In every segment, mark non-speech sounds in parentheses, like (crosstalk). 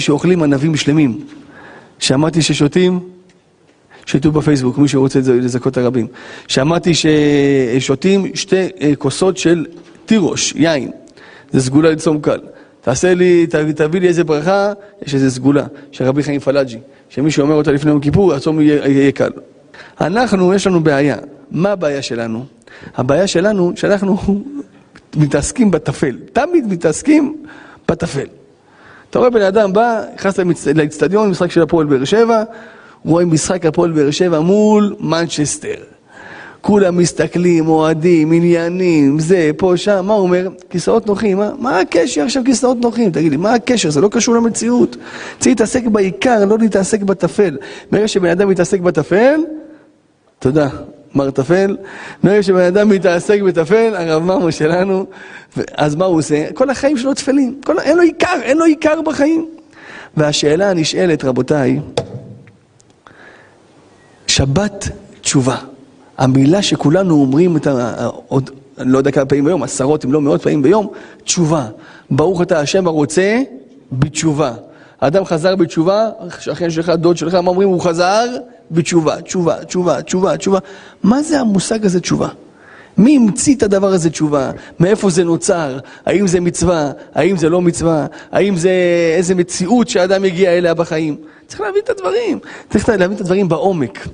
שאוכלים ענבים שלמים. שמעתי ששותים, שתו בפייסבוק, מי שרוצה לזכות הרבים. שמעתי ששותים שתי אה, כוסות של תירוש, יין. זה סגולה לצום קל. תעשה לי, תביא לי איזה ברכה, יש איזה סגולה, של רבי חיים פלאג'י, שמי שאומר אותה לפני יום כיפור, הצום יהיה, יהיה קל. אנחנו, יש לנו בעיה. מה הבעיה שלנו? הבעיה שלנו, שאנחנו (laughs) מתעסקים בטפל. תמיד מתעסקים בטפל. אתה רואה בן אדם בא, נכנס לאצטדיון, משחק של הפועל באר שבע, רואה משחק הפועל באר שבע מול מנצ'סטר. כולם מסתכלים, אוהדים, עניינים, זה, פה, שם, מה הוא אומר? כיסאות נוחים, מה, מה הקשר עכשיו כיסאות נוחים? תגיד לי, מה הקשר? זה לא קשור למציאות. צריך להתעסק בעיקר, לא להתעסק בטפל. ברגע שבן אדם מתעסק בטפל, תודה, מר טפל, ברגע שבן אדם מתעסק בטפל, הרב ממו שלנו, אז מה הוא עושה? כל החיים שלו טפלים, כל... אין לו עיקר, אין לו עיקר בחיים. והשאלה הנשאלת, רבותיי, שבת תשובה. המילה שכולנו אומרים את ה... עוד, לא יודע כמה פעמים ביום, עשרות אם לא מאות פעמים ביום, תשובה. ברוך אתה השם הרוצה בתשובה. האדם חזר בתשובה, שכן שלך, דוד שלך, מה אומרים? הוא חזר בתשובה, תשובה, תשובה, תשובה, תשובה. מה זה המושג הזה תשובה? מי המציא את הדבר הזה תשובה? מאיפה זה נוצר? האם זה מצווה? האם זה לא מצווה? האם זה איזה מציאות שאדם יגיע אליה בחיים? צריך להבין את הדברים. צריך להבין את הדברים בעומק.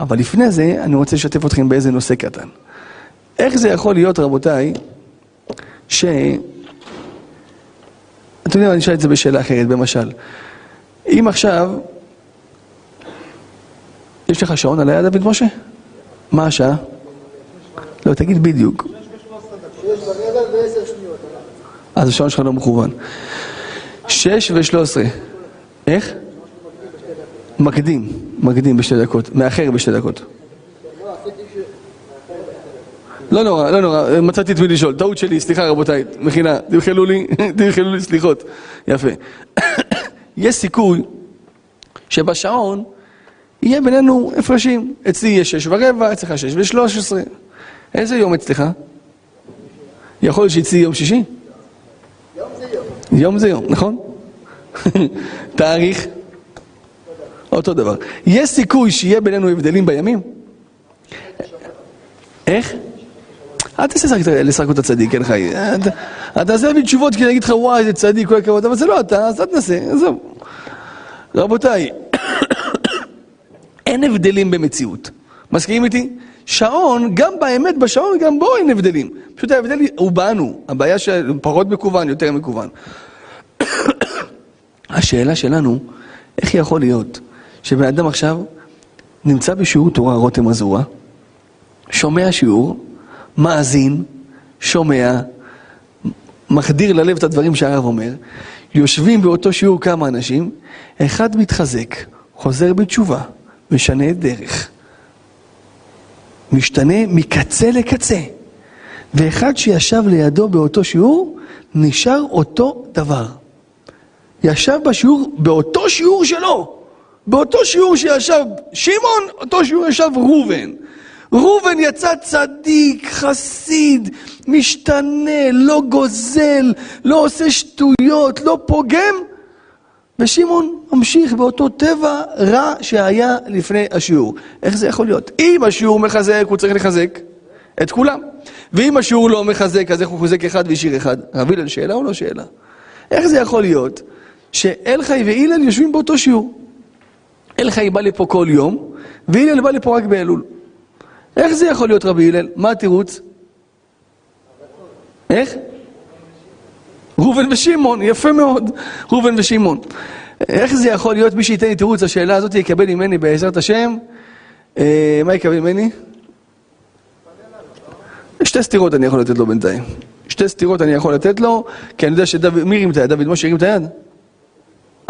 אבל לפני זה, אני רוצה לשתף אתכם באיזה נושא קטן. איך זה יכול להיות, רבותיי, ש... אתם יודעים, אני אשאל את זה בשאלה אחרת, במשל. אם עכשיו, יש לך שעון על היד, דוד משה? מה השעה? לא, תגיד בדיוק. אז השעון שלך לא מכוון. שש ושלוש עשרה. איך? מקדים, מקדים בשתי דקות, מאחר בשתי דקות. לא נורא, לא נורא, מצאתי את מי לשאול, טעות שלי, סליחה רבותיי, מכינה, תמחלו לי, (laughs) תמחלו לי סליחות, יפה. (coughs) יש סיכוי שבשעון יהיה בינינו הפרשים, אצלי יהיה שש ורבע, אצלך שש ושלוש עשרה. איזה יום אצלך? יכול להיות שאצלי יום שישי? יום זה יום. נכון? (laughs) תאריך? אותו דבר. יש סיכוי שיהיה בינינו הבדלים בימים? איך? אל תעשה לשחקות הצדיק, אין חי. אתה תעשה לי תשובות כי אני אגיד לך וואי איזה צדיק, כל הכבוד, אבל זה לא אתה, אז אל תנסה, עזוב. רבותיי, אין הבדלים במציאות. מסכימים איתי? שעון, גם באמת בשעון, גם בו אין הבדלים. פשוט ההבדל הוא בנו, הבעיה של פחות מקוון, יותר מקוון. (coughs) השאלה שלנו, איך יכול להיות שבן אדם עכשיו נמצא בשיעור תורה רותם אזורה, שומע שיעור, מאזין, שומע, מחדיר ללב את הדברים שהרב אומר, יושבים באותו שיעור כמה אנשים, אחד מתחזק, חוזר בתשובה, משנה דרך. משתנה מקצה לקצה. ואחד שישב לידו באותו שיעור, נשאר אותו דבר. ישב בשיעור, באותו שיעור שלו, באותו שיעור שישב שמעון, אותו שיעור ישב ראובן. ראובן יצא צדיק, חסיד, משתנה, לא גוזל, לא עושה שטויות, לא פוגם, ושמעון ממשיך באותו טבע רע שהיה לפני השיעור. איך זה יכול להיות? אם השיעור מחזק, הוא צריך לחזק את כולם. ואם השיעור לא מחזק, אז איך הוא חוזק אחד והשאיר אחד? רב הלל, שאלה או לא שאלה? איך זה יכול להיות שאלחי והלל יושבים באותו שיעור? אלחי בא לפה כל יום, והלל בא לפה רק באלול. איך זה יכול להיות רבי הלל? מה התירוץ? איך? ראובן ושמעון, יפה מאוד, ראובן ושמעון. איך זה יכול להיות, מי שייתן לי תירוץ לשאלה הזאת יקבל ממני בעזרת השם, אה, מה יקבל ממני? שתי סתירות אני יכול לתת לו בינתיים. שתי סתירות אני יכול לתת לו, כי אני יודע שדוד, מי הרים את היד? דוד משה הרים את היד?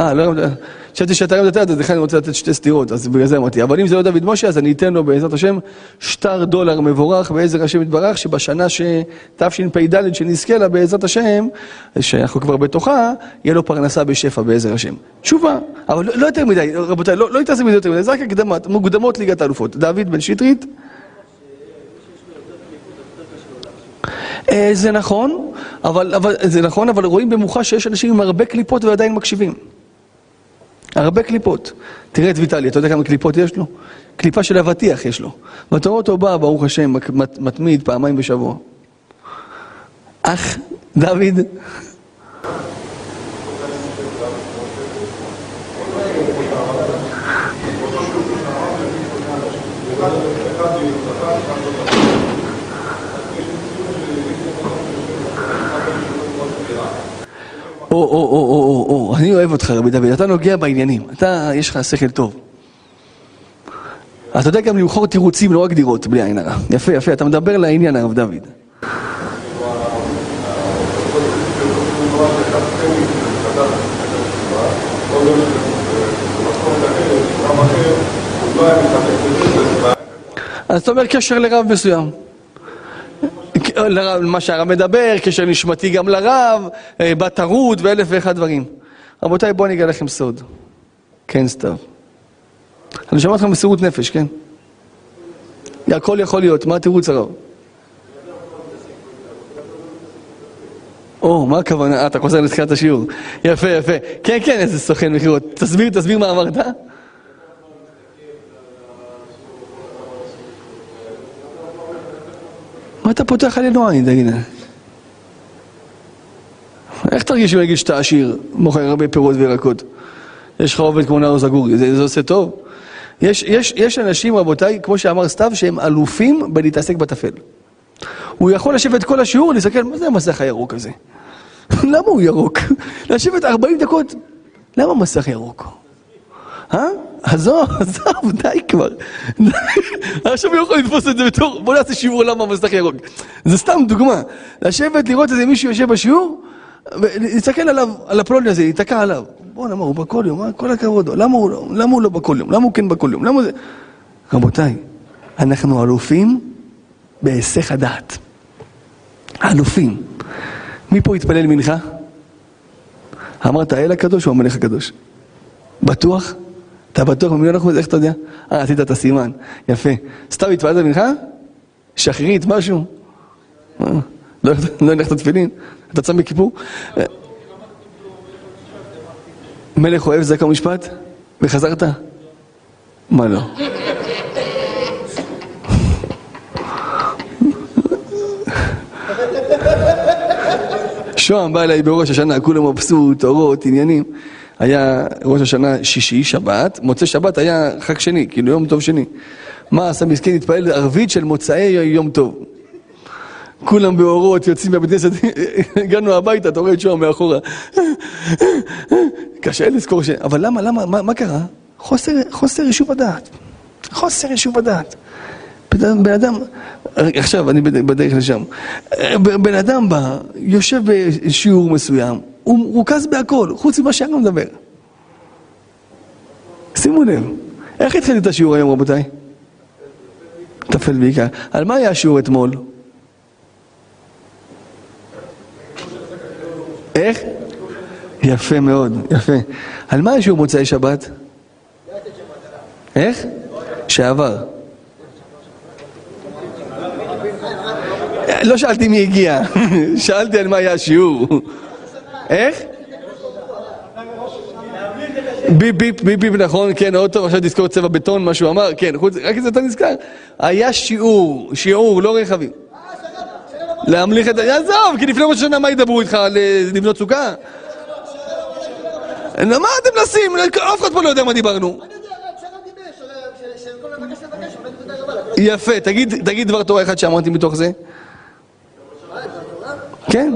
אה, לא הרים את היד. חשבתי שאתה את היד, אז לכן אני רוצה לתת שתי סתירות, אז בגלל זה אמרתי. אבל אם זה לא דוד משה, אז אני אתן לו בעזרת השם שטר דולר מבורך בעזר השם יתברך, שבשנה שתשפ"ד שנזכה לה בעזרת השם, שאנחנו כבר בתוכה, יהיה לו פרנסה בשפע בעזר השם. תשובה, אבל לא, לא יותר מדי, רבותיי, לא, לא יותר מדי, זה רק הקדמות, מוקדמות ליגת האלופות. דוד בן שטרית. זה נכון, אבל, אבל, זה נכון, אבל רואים במוחה שיש אנשים עם הרבה קליפות ועדיין מקשיבים. הרבה קליפות. תראה את ויטלי, אתה יודע כמה קליפות יש לו? קליפה של אבטיח יש לו. ואתה רואה אותו בא, ברוך השם, מת- מתמיד פעמיים בשבוע. אח, דוד, או, או, או, או, או, או, אני אוהב אותך רבי דוד, אתה נוגע בעניינים, אתה, יש לך שכל טוב. אתה יודע גם למכור תירוצים, לא רק דירות, בלי עין הרע. יפה, יפה, אתה מדבר לעניין, הרב דוד. אז אתה אומר קשר לרב מסוים. לרב, מה שהרב מדבר, קשר נשמתי גם לרב, אה, בת טרוד ואלף ואחד דברים. רבותיי, בואו אני אגלה לכם סוד. כן, סתיו. אני שומע אתכם מסירות נפש, כן? הכל יכול להיות, מה התירוץ הרב? או, מה הכוונה? אה, אתה חוזר לתחילת השיעור. יפה, יפה. כן, כן, איזה סוכן מכירות. תסביר, תסביר מה אמרת. אתה פותח עלינו עין, תגיד? איך תרגיש אם יגיד שאתה עשיר, מוכר הרבה פירות וירקות? יש לך עובד כמו נאור זגורי, זה, זה עושה טוב? יש, יש, יש אנשים, רבותיי, כמו שאמר סתיו, שהם אלופים בלהתעסק בטפל. הוא יכול לשבת כל השיעור, להסתכל, מה זה המסך הירוק הזה? (laughs) למה הוא ירוק? (laughs) לשבת 40 דקות, למה מסך ירוק? אה? עזוב, עזוב, די כבר. עכשיו הוא יכול לתפוס את זה בתור, בוא נעשה שיעור למה המסך ירוק. זה סתם דוגמה. לשבת, לראות איזה מישהו יושב בשיעור, ולהסתכל עליו, על הפלוני הזה, להיתקע עליו. בוא'נה, מה, הוא בא כל יום, מה, כל הכבוד. למה הוא, לא- למה הוא לא בא כל יום? למה הוא כן בא כל יום? למה זה... רבותיי, אנחנו אלופים בהיסח הדעת. אלופים. מי פה התפלל מנחה? אמרת האל הקדוש או המלך הקדוש? בטוח? אתה בטוח במיליון אחוז? איך אתה יודע? אה, עשית את הסימן. יפה. סתם התפללת מנחה? שחרית, משהו? אה, לא לא הנחת תפילין? אתה צם בכיפור? אה, מלך אוהב זק ומשפט? וחזרת? מה לא? שוהם בא אליי בראש השנה, כולם מבסוט, אורות, עניינים. היה ראש השנה שישי, שבת, מוצאי שבת היה חג שני, כאילו יום טוב שני. מה עשה מסכן? התפלל ערבית של מוצאי יום טוב. כולם באורות, יוצאים מהבית כנסת, (laughs) הגענו הביתה, אתה רואה את שוהם מאחורה. (laughs) קשה לזכור ש... אבל למה, למה, מה, מה קרה? חוסר, חוסר יישוב הדעת. חוסר יישוב הדעת. בן אדם, עכשיו אני בד- בדרך לשם, בן אדם בא, יושב בשיעור מסוים, הוא מרוכז בהכל, חוץ ממה שאני לא מדבר. שימו לב, איך התחיל את השיעור היום רבותיי? טפל בעיקר. על מה היה השיעור אתמול? איך? יפה מאוד, יפה. על מה השיעור מוצאי שבת? איך? שעבר. לא שאלתי מי הגיע, (laughs) שאלתי על מה היה השיעור. איך? ביפ ביפ ביפ ביפ נכון, כן, עוד טוב, עכשיו תזכור צבע בטון, מה שהוא אמר, כן, חוץ, רק את זה אתה נזכר. היה שיעור, שיעור, לא רכבים. להמליך את... עזוב, כי לפני ראש השנה מה ידברו איתך, אה, לבנות סוכה? מה אתם מנסים? אף אחד פה לא יודע מה דיברנו. יפה, תגיד דבר תורה אחד שאמרתי מתוך זה. כן.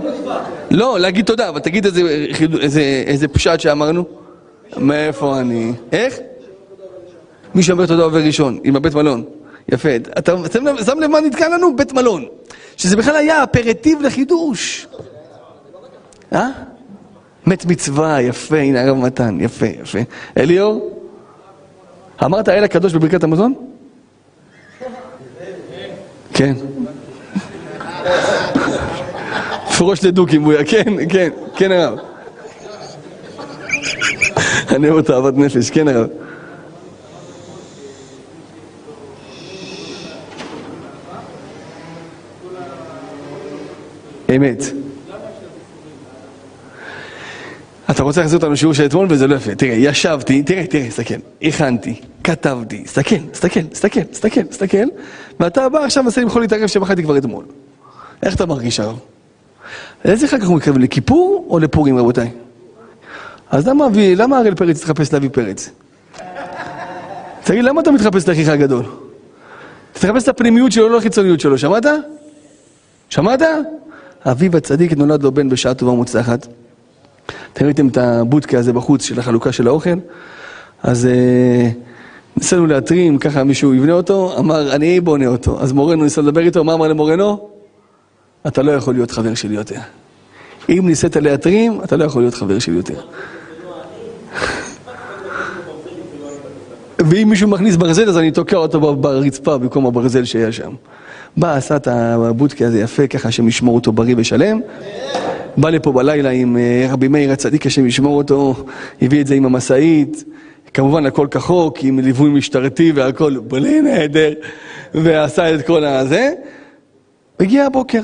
לא, להגיד תודה, אבל תגיד איזה, פשט שאמרנו. מאיפה אני? איך? מי שאומר תודה עובר ראשון, עם הבית מלון. יפה. אתה שם לב, מה נתקע לנו? בית מלון. שזה בכלל היה אפרטיב לחידוש. אה? מת מצווה, יפה, הנה הרב מתן, יפה, יפה. אליאור? אמרת אל הקדוש בברכת המזון? כן. פרוש לדוקים בויה, כן, כן, כן הרב. אני אוהב אותה אהבת נפש, כן הרב. אמת. אתה רוצה להחזיר אותנו לשיעור של אתמול וזה לא יפה. תראה, ישבתי, תראה, תראה, תסתכל, הכנתי, כתבתי, תסתכל, תסתכל, תסתכל, תסתכל, תסתכל, ואתה בא עכשיו מנסה למחול לי את הרב שבחרתי כבר אתמול. איך אתה מרגיש הרב? איזה חג אנחנו מתקרבים, לכיפור או לפורים רבותיי? אז למה, למה הראל פרץ התחפש לאבי פרץ? תגיד, למה אתה מתחפש לאחיך הגדול? תתחפש את הפנימיות שלו, לא לחיצוניות שלו, שמעת? שמעת? אביו הצדיק נולד לו בן בשעה טובה ומוצלחת. אתם ראיתם את הבודקה הזה בחוץ של החלוקה של האוכל? אז אה, ניסינו להתרים, ככה מישהו יבנה אותו, אמר, אני בונה אותו. אז מורנו ניסה לדבר איתו, מה אמר למורנו? אתה לא יכול להיות חבר שלי יותר. אם ניסית להתרים, אתה לא יכול להיות חבר שלי יותר. ואם מישהו מכניס ברזל, אז אני תוקע אותו ברצפה במקום הברזל שהיה שם. בא, עשה את הבודקה הזה יפה, ככה השם ישמור אותו בריא ושלם. בא לפה בלילה עם אה, רבי מאיר הצדיק, השם ישמור אותו, הביא את זה עם המשאית, כמובן הכל כחוק, עם ליווי משטרתי והכל בלי נהדר, ועשה את כל הזה. הגיע הבוקר,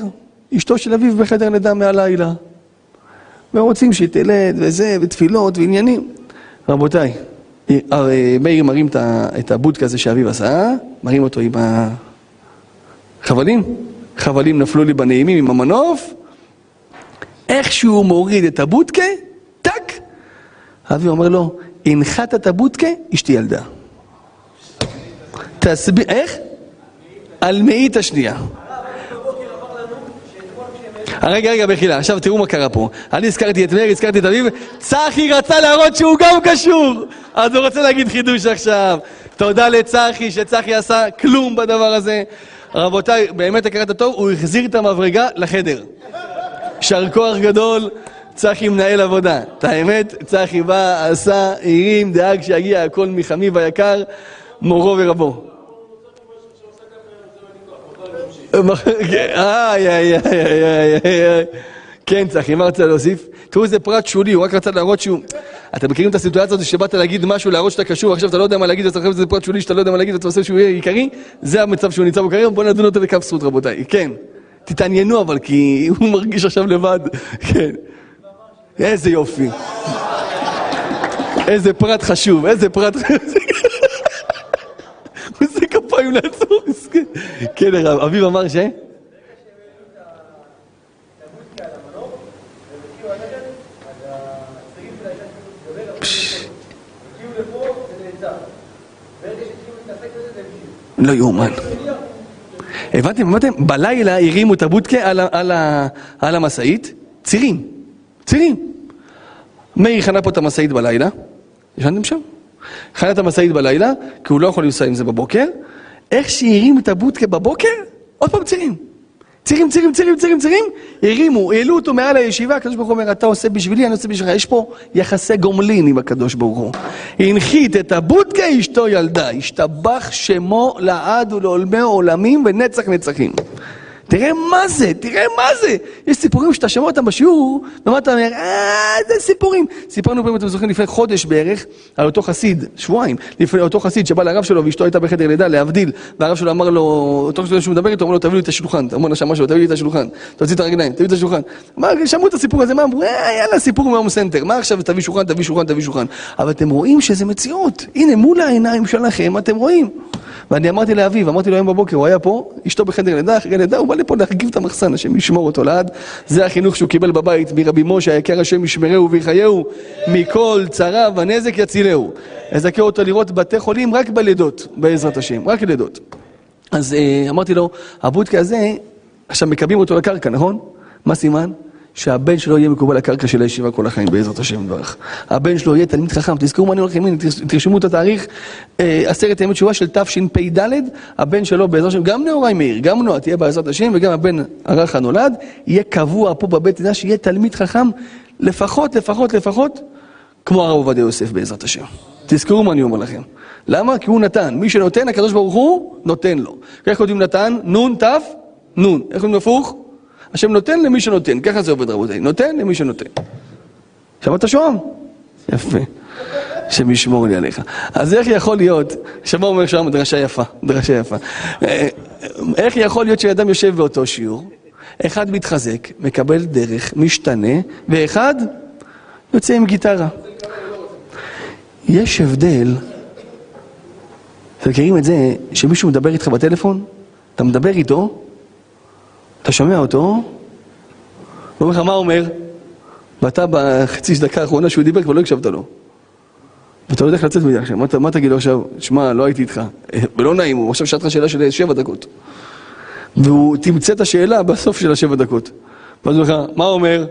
אשתו של אביו בחדר לידה מהלילה. ורוצים שהיא תלד וזה, ותפילות ועניינים. רבותיי, אה, מאיר מרים את הבודקה הזה שאביו עשה, מרים אותו עם החבלים, חבלים נפלו לי בנעימים עם המנוף, איך שהוא מוריד את הבודקה, טאק, אבי אומר לו, הנחת את הבודקה, אשתי ילדה. תסביר, איך? על מאית השנייה. רגע, רגע, מחילה, עכשיו תראו מה קרה פה. אני הזכרתי את מאיר, הזכרתי את אביב, צחי רצה להראות שהוא גם קשור! אז הוא רוצה להגיד חידוש עכשיו. תודה לצחי, שצחי עשה כלום בדבר הזה. רבותיי, באמת הכרת הטוב, הוא החזיר את המברגה לחדר. יישר כוח גדול, צחי מנהל עבודה. את האמת, צחי בא, עשה, הרים, דאג שיגיע הכל מחמי ויקר, מורו ורבו. איי, איי, איי, איי, איי. כן, צחי, מה רצה להוסיף? תראו איזה פרט שולי, הוא רק רצה להראות שהוא... אתם מכירים את הסיטואציה הזאת שבאת להגיד משהו, להראות שאתה קשור, עכשיו אתה לא יודע מה להגיד, ואתה חושב שזה פרט שולי שאתה לא יודע מה להגיד, ואתה עושה שהוא יהיה עיקרי? זה המצב שהוא נמצא בו כרגע, בואו נדון אותו לכף זכות רבותיי. כן, תתעניינו אבל, כי (laughs) הוא מרגיש עכשיו לבד. כן. איזה יופי. איזה פרט חשוב, איזה פרט חשוב. (laughs) לעצמו, מסכן. כן, הרב, אביב אמר ש... לא יאומן. הבנתם? הבנתם? בלילה הרימו את הבודקה על המשאית, צירים, צירים. מאיר חנה פה את המשאית בלילה, ישנתם שם? חנה את המשאית בלילה, כי הוא לא יכול לנסוע עם זה בבוקר. איך שהרים את הבודקה בבוקר, עוד פעם צירים. צירים, צירים, צירים, צירים, צירים, הרימו, העלו אותו מעל הישיבה, הקדוש ברוך הוא אומר, אתה עושה בשבילי, אני עושה בשבילך. יש פה יחסי גומלין עם הקדוש ברוך הוא. הנחית את הבודקה, אשתו ילדה. השתבח שמו לעד ולעולמי עולמים ונצח נצחים. תראה מה זה, תראה מה זה. יש סיפורים שאתה שומע אותם בשיעור, ומה אתה אומר, אה, זה סיפורים. סיפרנו פעם, אתם זוכרים, לפני חודש בערך, על אותו חסיד, שבועיים, לפני אותו חסיד שבא לרב שלו ואשתו הייתה בחדר לידה, להבדיל, והרב שלו אמר לו, אותו חסיד שהוא מדבר איתו, אמר לו, תביא לי את השולחן, אמר לשמה שלו, תביא לי את השולחן, תוציא את הרגליים, תביא את השולחן. מה, שמעו את הסיפור הזה, מה אמרו, אה, יאללה, סיפור מהום סנטר, מה עכשיו, תביא שולחן, תביא שולחן, תביא שולחן. אבל אתם רואים שזה מציאות, הנה, מול בא לפה להרכיב את המחסן, השם ישמור אותו לעד. זה החינוך שהוא קיבל בבית מרבי משה, היקר השם ישמרהו ויחייהו, מכל צרה ונזק יצילהו. אזכה אותו לראות בתי חולים רק בלידות, בעזרת השם, רק לידות. אז אה, אמרתי לו, הבודקה הזה, עכשיו מקבלים אותו לקרקע, נכון? מה סימן? שהבן שלו יהיה מקובל לקרקע של הישיבה כל החיים, בעזרת השם יתברך. הבן שלו יהיה תלמיד חכם, תזכרו מה אני הולך להגיד, תרשמו את התאריך, אה, עשרת ימי תשובה של תשפ"ד, הבן שלו בעזרת השם, גם נאורי מאיר, גם נועה תהיה בעזרת השם, וגם הבן הרך הנולד, יהיה קבוע פה בבית דין, שיהיה תלמיד חכם, לפחות, לפחות, לפחות, כמו הרב עובדיה יוסף בעזרת השם. תזכרו מה אני אומר לכם. למה? כי הוא נתן. מי שנותן, הקדוש ברוך הוא נותן לו. איך כותבים נתן? נון, תף, נון. איך כותבים הפוך? השם נותן למי שנותן. ככה זה עובד רבותיי. נותן למי שנותן. שמעת שוהם? יפה. השם ישמור לי עליך. אז איך יכול להיות, שבוע אומר שוהם, דרשה יפה, דרשה יפה. אה, איך יכול להיות שאדם יושב באותו שיעור, אחד מתחזק, מקבל דרך, משתנה, ואחד יוצא עם גיטרה. יש הבדל, אתם מכירים את זה שמישהו מדבר איתך בטלפון, אתה מדבר איתו, אתה שומע אותו, הוא אומר לך, מה הוא אומר? ואתה בחצי דקה האחרונה שהוא דיבר כבר לא הקשבת לו. ואתה לא יודע איך לצאת מזה עכשיו, מה, מה תגיד לו עכשיו? שמע, לא הייתי איתך. (laughs) ולא נעים, הוא עכשיו שאל אותך שאלה של שבע דקות. והוא תמצא את השאלה בסוף של השבע דקות. ואז הוא אומר לך, מה הוא אומר?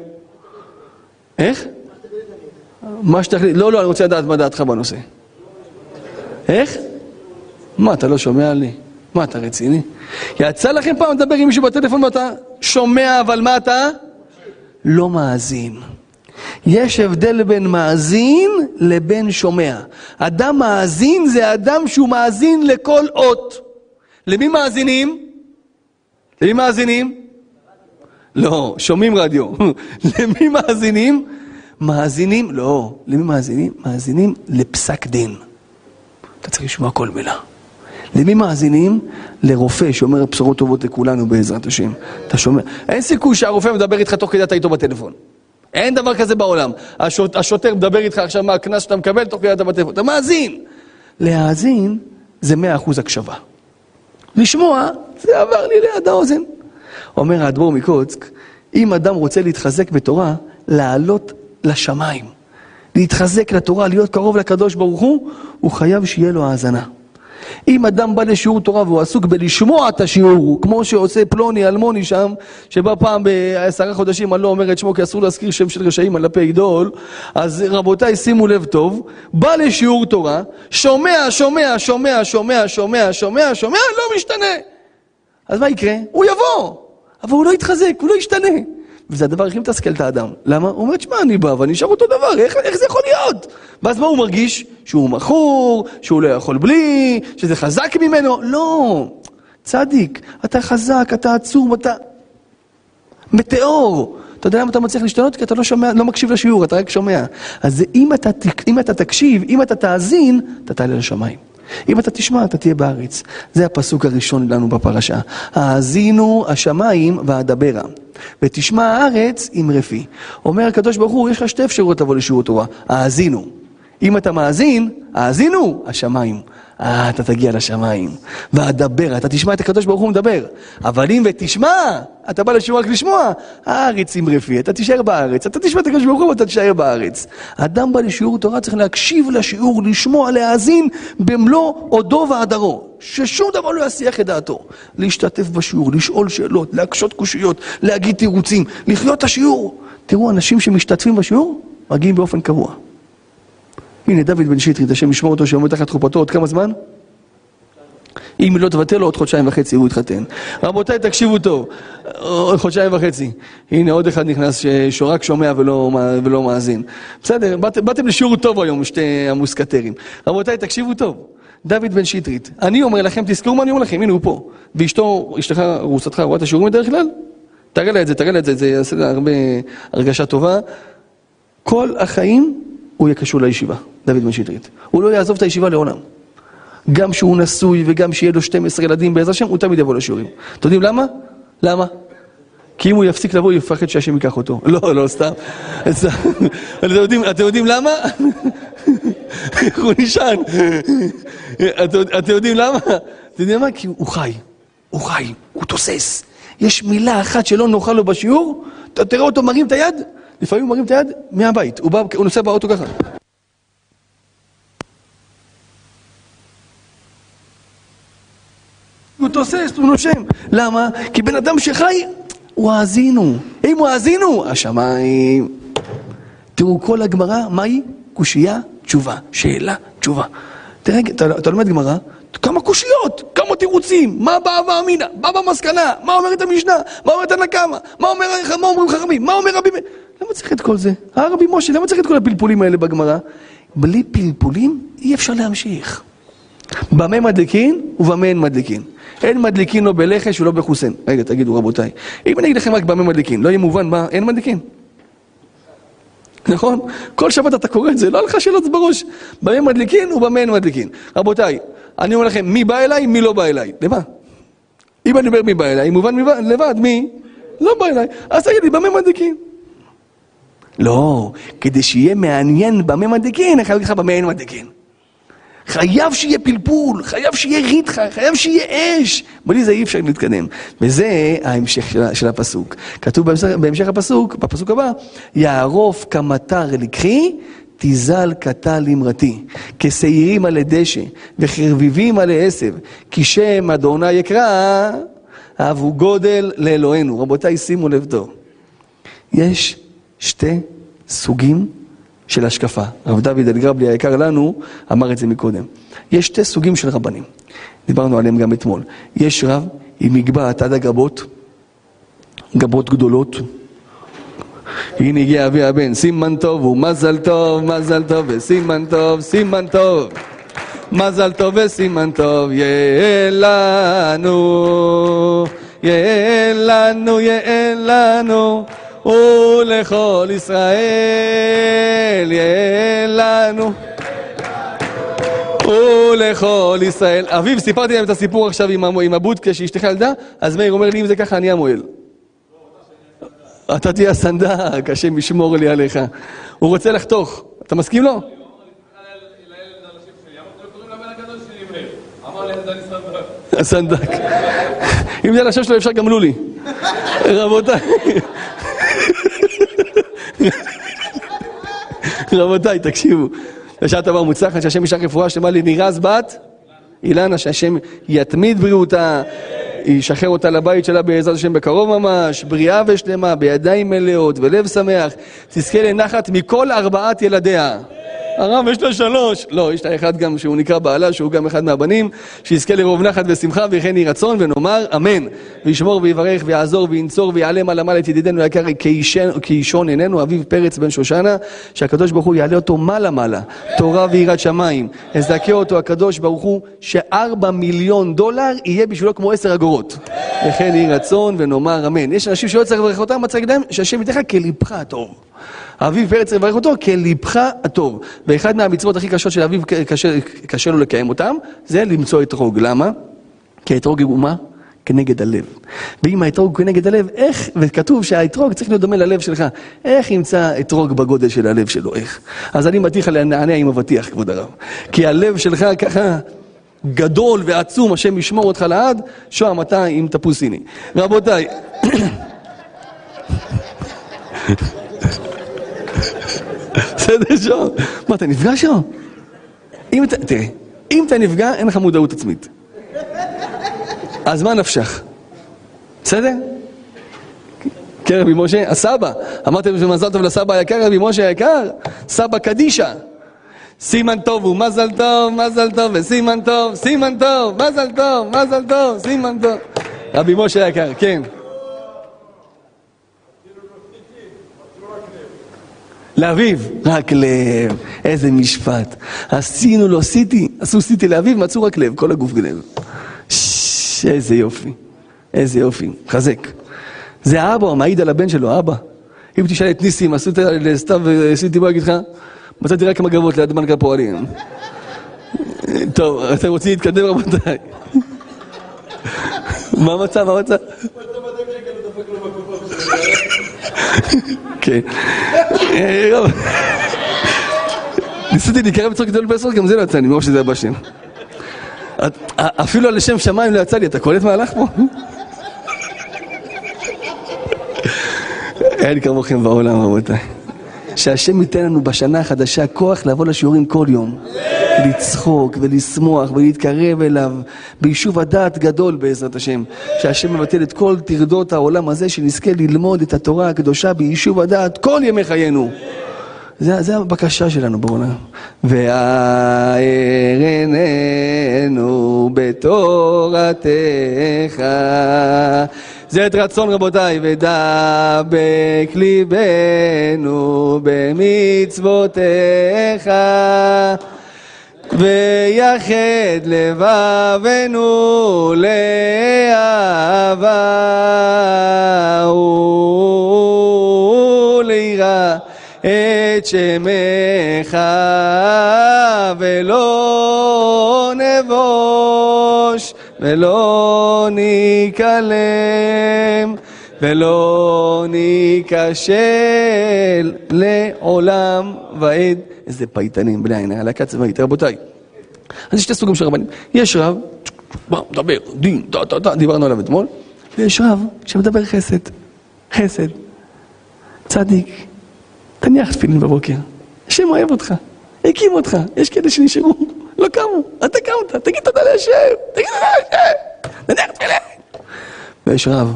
איך? מה שתחליט, לא, לא, אני רוצה לדעת מה דעתך בנושא. איך? מה, אתה לא שומע לי? מה, אתה רציני? יצא לכם פעם לדבר עם מישהו בטלפון ואתה שומע, אבל מה אתה? לא מאזין. יש הבדל בין מאזין לבין שומע. אדם מאזין זה אדם שהוא מאזין לכל אות. למי מאזינים? למי מאזינים? לא, שומעים רדיו. (laughs) למי מאזינים? מאזינים, לא. למי מאזינים? מאזינים לפסק דין. אתה צריך לשמוע כל מילה. למי מאזינים? לרופא שאומר בשורות טובות לכולנו בעזרת השם. אתה שומע? אין סיכוי שהרופא מדבר איתך תוך כדי אתה איתו בטלפון. אין דבר כזה בעולם. השוט, השוטר מדבר איתך עכשיו מה הקנס שאתה מקבל תוך כדי אתה בטלפון. אתה מאזין. להאזין זה מאה אחוז הקשבה. לשמוע, זה עבר לי ליד האוזן. אומר האדמו"ר מקוצק, אם אדם רוצה להתחזק בתורה, לעלות לשמיים. להתחזק לתורה, להיות קרוב לקדוש ברוך הוא, הוא חייב שיהיה לו האזנה. אם אדם בא לשיעור תורה והוא עסוק בלשמוע את השיעור, כמו שעושה פלוני אלמוני שם, שבא פעם בעשרה חודשים, אני לא אומר את שמו כי אסור להזכיר שם של רשעים על הפה גדול, אז רבותיי שימו לב טוב, בא לשיעור תורה, שומע, שומע, שומע, שומע, שומע, שומע, שומע, לא משתנה. אז מה יקרה? הוא יבוא, אבל הוא לא יתחזק, הוא לא ישתנה. וזה הדבר הכי מתסכל את האדם. למה? הוא אומר, תשמע, אני בא ואני אשאר אותו דבר, איך, איך זה יכול להיות? ואז מה הוא מרגיש? שהוא מכור, שהוא לא יכול בלי, שזה חזק ממנו? לא. צדיק, אתה חזק, אתה עצום, אתה מטאור. אתה יודע למה אתה מצליח להשתנות? כי אתה לא שומע, לא מקשיב לשיעור, אתה רק שומע. אז אם אתה, אם אתה תקשיב, אם אתה תאזין, אתה תעלה לשמיים. אם אתה תשמע, אתה תהיה בארץ. זה הפסוק הראשון לנו בפרשה. האזינו השמיים ואדברה, ותשמע הארץ עם רפי. אומר הקדוש ברוך הוא, יש לך שתי אפשרויות לבוא לשיעור תורה. האזינו. אם אתה מאזין, האזינו השמיים. אה, אתה תגיע לשמיים. ואדבר, אתה תשמע את הקדוש ברוך הוא מדבר. אבל אם ותשמע, אתה בא לשיעור רק לשמוע, הארץ רפי, אתה תישאר בארץ. אתה תשמע את הקדוש ברוך הוא ואתה תישאר בארץ. אדם בא לשיעור תורה, צריך להקשיב לשיעור, לשמוע, להאזין במלוא עודו והדרו. ששום דבר לא יסיח את דעתו. להשתתף בשיעור, לשאול שאלות, להקשות קושיות, להגיד תירוצים, לחיות את השיעור. תראו, אנשים שמשתתפים בשיעור, מגיעים באופן קבוע. הנה דוד בן שטרית, השם ישמור אותו, שעומד תחת חופתו עוד כמה זמן? אם לא תבטל לו עוד חודשיים וחצי הוא יתחתן. רבותיי, תקשיבו טוב, עוד חודשיים וחצי. הנה עוד אחד נכנס שרק שומע ולא, ולא מאזין. בסדר, באת, באתם לשיעור טוב היום, שתי המוסקטרים. רבותיי, תקשיבו טוב. דוד בן שטרית, אני אומר לכם, תזכרו מה אני אומר לכם, הנה הוא פה. ואשתו, אשתך, רוסתך, רואה את השיעורים בדרך כלל? תראה לה את זה, תראה לה את זה, זה יעשה לה הרבה הרגשה טובה. כל החיים הוא יהיה קשור לישיבה, דוד בן שטרית. הוא לא יעזוב את הישיבה לעולם. גם שהוא נשוי וגם שיהיה לו 12 ילדים בעזרת השם, הוא תמיד יבוא לשיעורים. אתם יודעים למה? למה? כי אם הוא יפסיק לבוא, הוא יפחד שהשם ייקח אותו. (laughs) לא, לא, סתם. אתם יודעים, אתם יודעים למה? (laughs) הוא נשען. אתם יודעים למה? אתם יודעים למה? כי הוא חי. הוא חי, הוא תוסס. יש מילה אחת שלא נוחה לו בשיעור, אתה תראה אותו מרים את היד, לפעמים הוא מרים את היד מהבית, הוא, בא, הוא נוסע באוטו ככה. הוא תוסס, הוא נושם. למה? כי בן אדם שחי, הוא האזינו. אם הוא האזינו, השמיים. תראו, כל הגמרא, מהי? קושייה, תשובה. שאלה, תשובה. תראה, אתה, אתה לומד גמרא, כמה קושיות, כמה תירוצים, מה בא ואמינא, מה במסקנה, מה אומרת המשנה, מה אומרת הנקמה, מה, אומר, מה אומרים חכמים, מה אומר רבי... למה צריך את כל זה? אה רבי משה, למה צריך את כל הפלפולים האלה בגמרא? בלי פלפולים אי אפשר להמשיך. במה מדליקין ובמה אין מדליקין. אין מדליקין לא בלחש ולא בחוסיין. רגע, תגידו רבותיי, אם אני אגיד לכם רק במה מדליקין, לא יהיה מובן מה אין מדליקין? נכון? כל שבת אתה קורא את זה, לא לך שאלות בראש. במה מדליקין ובמה אין מדליקין. רבותיי, אני אומר לכם, מי בא אליי, מי לא בא אליי. למה? אם אני אומר מי בא אליי, מובן לבד, מי? לא בא אליי. אז תגיד לי, במה מדליקין? לא, כדי שיהיה מעניין במה מדקן, אני חייב להגיד לך במה אין מדקן. חייב שיהיה פלפול, חייב שיהיה ריתחה, חייב שיהיה אש. בלי זה אי אפשר להתקדם. וזה ההמשך של, של הפסוק. כתוב בהמשך, בהמשך הפסוק, בפסוק הבא, יערוף כמטר לקחי, תזל קטל אמרתי. כשעירים עלי דשא, וחרביבים עלי עשב, כי שם אדוני יקרא, אהבו גודל לאלוהינו. רבותיי, שימו לב טוב. יש שתי סוגים של השקפה. הרב דוד אלגרבלי היקר לנו אמר את זה מקודם. יש שתי סוגים של רבנים, דיברנו עליהם גם אתמול. יש רב עם מגבעת עד הגבות, גבות גדולות. הנה הגיע אבי הבן, סימן טוב ומזל טוב, מזל טוב וסימן טוב, סימן טוב. מזל טוב וסימן טוב, יהיה לנו, יהיה לנו, יהיה לנו. ולכל ישראל יהיה לנו. ולכל ישראל. אביב, סיפרתי להם את הסיפור עכשיו עם הבודקה שאשתך ילדה, אז מאיר אומר לי, אם זה ככה, אני המועל. אתה תהיה הסנדק, השם ישמור לי עליך. הוא רוצה לחתוך. אתה מסכים לו? הסנדק. אם זה על השם שלו אפשר גם לולי. רבותיי. (laughs) רבותיי, תקשיבו. בשעת דבר מוצלחת, שהשם ישלח רפואה שלמה לנירז בת אילנה, שהשם יתמיד בריאותה, ישחרר אותה לבית שלה בעזרת השם בקרוב ממש, בריאה ושלמה, בידיים מלאות ולב שמח, תזכה לנחת מכל ארבעת ילדיה. הרב יש לה שלוש. לא, יש לה אחד גם שהוא נקרא בעלה, שהוא גם אחד מהבנים, שיזכה לרוב נחת ושמחה וכן יהי רצון, ונאמר אמן. וישמור ויברך ויעזור וינצור ויעלה מעלה מעלה את ידידנו היקר כאישון עינינו, אביב פרץ בן שושנה, שהקדוש ברוך הוא יעלה אותו מעלה מעלה, תורה ויראת שמיים. יזכה אותו הקדוש ברוך הוא שארבע מיליון דולר יהיה בשבילו כמו עשר אגורות. וכן יהי רצון ונאמר אמן. יש אנשים שלא צריך לברך אותם, מה צריך להם? שהשם ייתן לך כלבך הטוב. אביב פרץ צריך לברך אותו כלבך הטוב. ואחד מהמצוות הכי קשות של אביב קשה, קשה לו לקיים אותם, זה למצוא אתרוג. למה? כי האתרוג הוא מה? כנגד הלב. ואם האתרוג כנגד הלב, איך, וכתוב שהאתרוג צריך להיות דומה ללב שלך, איך ימצא אתרוג בגודל של הלב שלו, איך? אז אני מתיך לענע עם אבטיח, כבוד הרב. כי הלב שלך ככה גדול ועצום, השם ישמור אותך לעד, שוהם אתה עם תפוס סיני. רבותיי, בסדר שון? מה, אתה נפגע שון? אם אתה, תראה, אם אתה נפגע, אין לך מודעות עצמית. אז מה נפשך? בסדר? כן, רבי משה, הסבא, אמרתם שמזל טוב לסבא היקר, רבי משה היקר, סבא קדישה. סימן טוב הוא מזל טוב, מזל טוב וסימן טוב, סימן טוב, מזל טוב, מזל טוב, סימן טוב. רבי משה היקר, כן. לאביב, רק לב, איזה משפט. עשינו לו סיטי, עשו סיטי לאביב, מצאו רק לב, כל הגוף גנב. איזה יופי, איזה יופי, חזק. זה האבא, הוא מעיד על הבן שלו, אבא. אם תשאל את ניסים, עשו סתיו סיטי, בוא אגיד לך, מצאתי רק מגבות ליד בנק הפועלים. טוב, אתם רוצים להתקדם רבותיי? מה המצב, מה המצב? כן. ניסיתי להיקרא בצורה גדול בעשרות, גם זה לא יצא לי, מרוב שזה היה בשם. אפילו על שם שמיים לא יצא לי, אתה קולט מהלך פה? אין כמוכם בעולם, רבותיי. שהשם ייתן לנו בשנה החדשה כוח לבוא לשיעורים כל יום. לצחוק ולשמוח ולהתקרב אליו ביישוב הדעת גדול בעזרת השם. שהשם מבטל את כל טרדות העולם הזה, שנזכה ללמוד את התורה הקדושה ביישוב הדעת כל ימי חיינו. זה, זה הבקשה שלנו בעולם. והערננו בתורתך. זה את רצון רבותיי, ודבק ליבנו במצוותיך. ויחד לבבנו לאהבה וליראה את שמך ולא נבוש ולא ניכלם ולא ניכשל לעולם ועד. איזה פייטנים, בלי עין, הלהקה צבאית, רבותיי. אז יש שתי סוגים של רבנים. יש רב, מדבר, דין, דה, דה, דה, דיברנו עליו אתמול, ויש רב שמדבר חסד, חסד, צדיק, תניח תפילין בבוקר, השם אוהב אותך, הקים אותך, יש כאלה שנשארו, לא קמו, אתה קמת, תגיד תודה להשם, תגיד תודה להשם, תניח תפילין. ויש רב,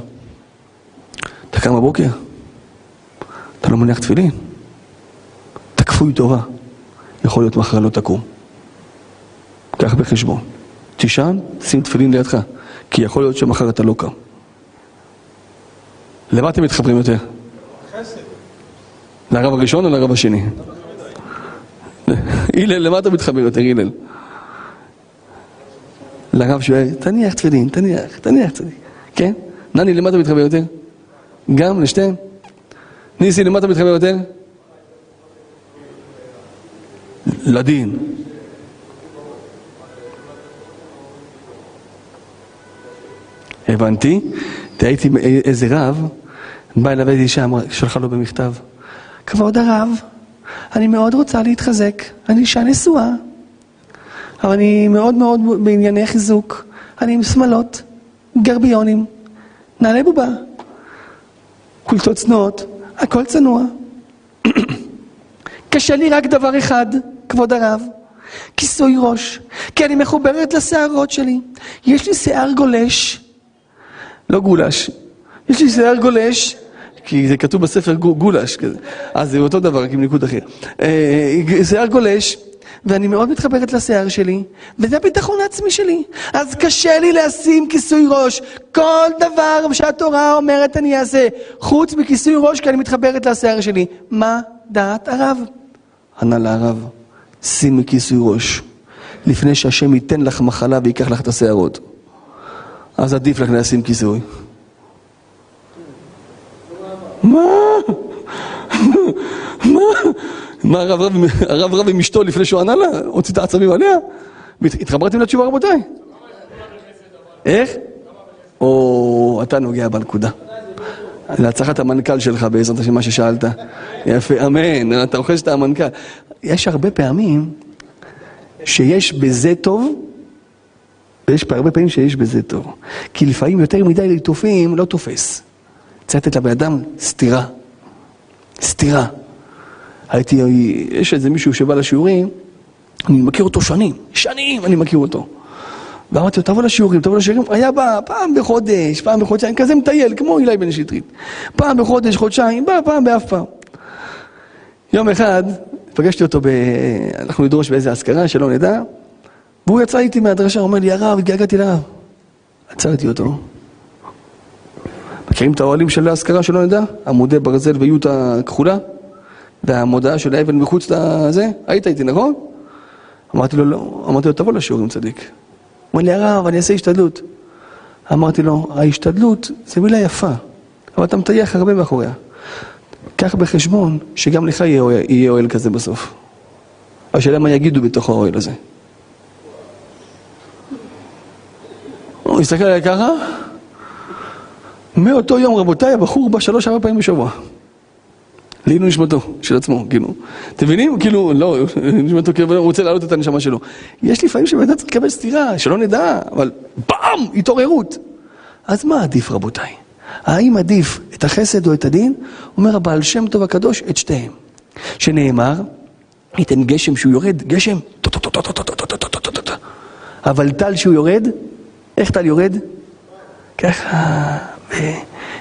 אתה קם בבוקר, אתה לא מניח תפילין, אתה כפוי טובה, יכול להיות מחר לא תקום. קח בחשבון. תישן, שים תפילין לידך, כי יכול להיות שמחר אתה לא קם. למה אתם מתחברים יותר? חסד. לרב הראשון או לרב השני? (laughs) הלל, למה אתה מתחבר יותר, הלל? לרב שואל, תניח תפילין, תניח, תניח תפילין. כן? נני, למה אתה מתחבר יותר? גם לשתיהם? ניסי, למה אתה מתחבר יותר? לדין. הבנתי. ראיתי איזה רב, בא אליו איזה אישה, שלחה לו במכתב, כבוד הרב, אני מאוד רוצה להתחזק, אני אישה נשואה, אבל אני מאוד מאוד בענייני חיזוק, אני עם שמלות, גרביונים, נעלי בובה, קולטות צנועות, הכל צנוע. (coughs) קשה לי רק דבר אחד, כבוד הרב, כיסוי ראש, כי אני מחוברת לשערות שלי. יש לי שיער גולש, לא גולש, יש לי שיער גולש, כי זה כתוב בספר גו- גולש כזה, אז זה אותו דבר, רק עם ניקוד אחר. שיער גולש, ואני מאוד מתחברת לשיער שלי, וזה הביטחון העצמי שלי. אז קשה לי לשים כיסוי ראש. כל דבר שהתורה אומרת אני אעשה, חוץ מכיסוי ראש, כי אני מתחברת לשיער שלי. מה דעת הרב? ענה לה הרב, שימי כיסוי ראש, לפני שהשם ייתן לך מחלה ויקח לך את השערות. אז עדיף לך לשים כיסוי. מה? מה? מה הרב רב, הרב רב עם אשתו לפני שהוא ענה לה? הוציא את העצבים עליה? התחברתם לתשובה רבותיי? איך? או, אתה נוגע בנקודה. להצלחת המנכ"ל שלך בעזרת השם מה ששאלת. יפה, אמן, אתה אוחז את המנכ"ל. יש הרבה פעמים שיש בזה טוב, ויש הרבה פעמים שיש בזה טוב. כי לפעמים יותר מדי ליטופים לא תופס. צריך לתת לבן אדם סטירה. סטירה. הייתי, יש איזה מישהו שבא לשיעורים, אני מכיר אותו שנים, שנים אני מכיר אותו. ואמרתי לו, תבוא לשיעורים, תבוא לשיעורים, היה בא פעם בחודש, פעם בחודשיים, כזה מטייל, כמו אילי בן שטרית. פעם בחודש, חודשיים, בא פעם באף פעם. יום אחד, פגשתי אותו, ב... אנחנו נדרוש באיזה אזכרה, שלא נדע, והוא יצא איתי מהדרשה, אומר לי, הרב, התגעגעתי לרב. עצרתי אותו. מכירים את האוהלים של האזכרה, שלא נדע? עמודי ברזל ויוטה כחולה? והמודעה של האבן מחוץ לזה? היית איתי, נכון? אמרתי לו, לא. אמרתי לו, תבוא לשיעורים צדיק. הוא אומר לי, הרב, אני אעשה השתדלות. אמרתי לו, ההשתדלות זה מילה יפה, אבל אתה מטייח הרבה מאחוריה. קח בחשבון שגם לך יהיה אוהל, כזה בסוף. השאלה מה יגידו בתוך האוהל הזה. הוא הסתכל עליי ככה, מאותו יום רבותיי הבחור בא שלוש ארבע פעמים בשבוע. לעילוי נשמתו, של עצמו, כאילו. אתם מבינים? כאילו, לא, נשמתו, כאילו, הוא רוצה להעלות את הנשמה שלו. יש לפעמים שבן אדם צריך לקבל סטירה, שלא נדע, אבל פעם, התעוררות. אז מה עדיף, רבותיי? האם עדיף את החסד או את הדין? אומר הבעל שם טוב הקדוש, את שתיהם. שנאמר, ייתן גשם שהוא יורד, גשם, אבל טל שהוא יורד, איך טל יורד? ככה.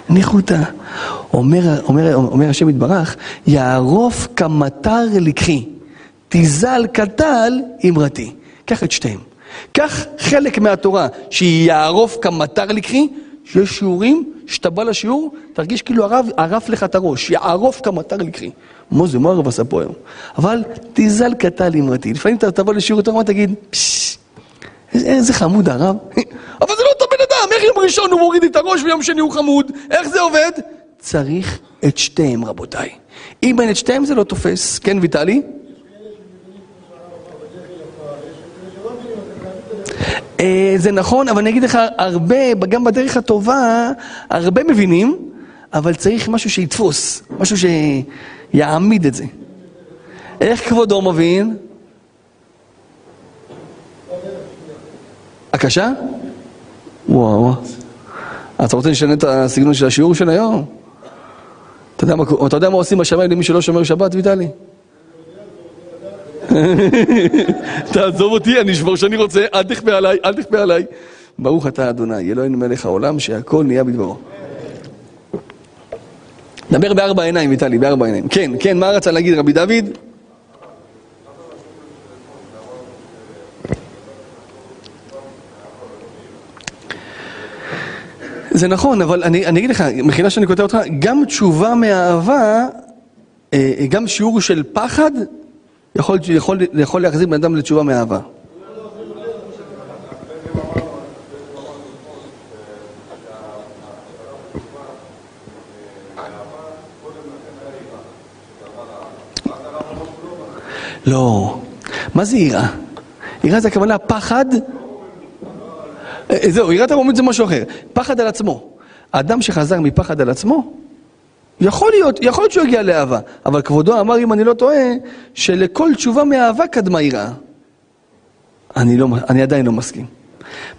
בניחותא. אומר, אומר, אומר השם יתברך, יערוף כמטר לקחי, תזל כטל אמרתי. קח את שתיהם. קח חלק מהתורה שיערוף כמטר לקחי, שיש שיעורים, שאתה בא לשיעור, תרגיש כאילו הרב ערף לך את הראש, יערוף כמטר לקחי. מה זה, מה הרב עשה פה היום? אבל תזל כטל אמרתי. לפעמים אתה תבוא לשיעור יותר, תגיד, פששש. איזה, חמוד הרב. (laughs) אבל זה לא אדם, איך יום ראשון הוא מוריד את הראש ויום שני הוא חמוד? איך זה עובד? צריך את שתיהם, רבותיי. אם אין את שתיהם זה לא תופס. כן, ויטלי? אה, זה נכון, אבל אני אגיד לך, הרבה, גם בדרך הטובה, הרבה מבינים, אבל צריך משהו שיתפוס, משהו שיעמיד את זה. איך כבודו מבין? הקשה? וואו. אתה רוצה לשנות את הסגנון של השיעור של היום? אתה יודע, מה, אתה יודע מה עושים בשמיים למי שלא שומר שבת, ויטלי? (laughs) תעזוב אותי, אני אשבור שאני רוצה, אל תכפה עליי, אל תכפה עליי. ברוך אתה אדוני, אלוהינו מלך העולם, שהכל נהיה בדברו. דבר בארבע עיניים, ויטלי, בארבע עיניים. כן, כן, מה רצה להגיד רבי דוד? זה נכון, אבל אני, אני אגיד לך, מחילה שאני כותב אותך, גם תשובה מאהבה, אה, גם שיעור של פחד, יכול, יכול, יכול להחזיר בן אדם לתשובה מאהבה. לא. מה זה יראה? יראה זה הכוונה פחד אה, זהו, יראת הרומית זה משהו אחר. פחד על עצמו. האדם שחזר מפחד על עצמו, יכול להיות, יכול להיות שהוא יגיע לאהבה, אבל כבודו אמר, אם אני לא טועה, שלכל תשובה מאהבה קדמה יראה. אני, לא, אני עדיין לא מסכים.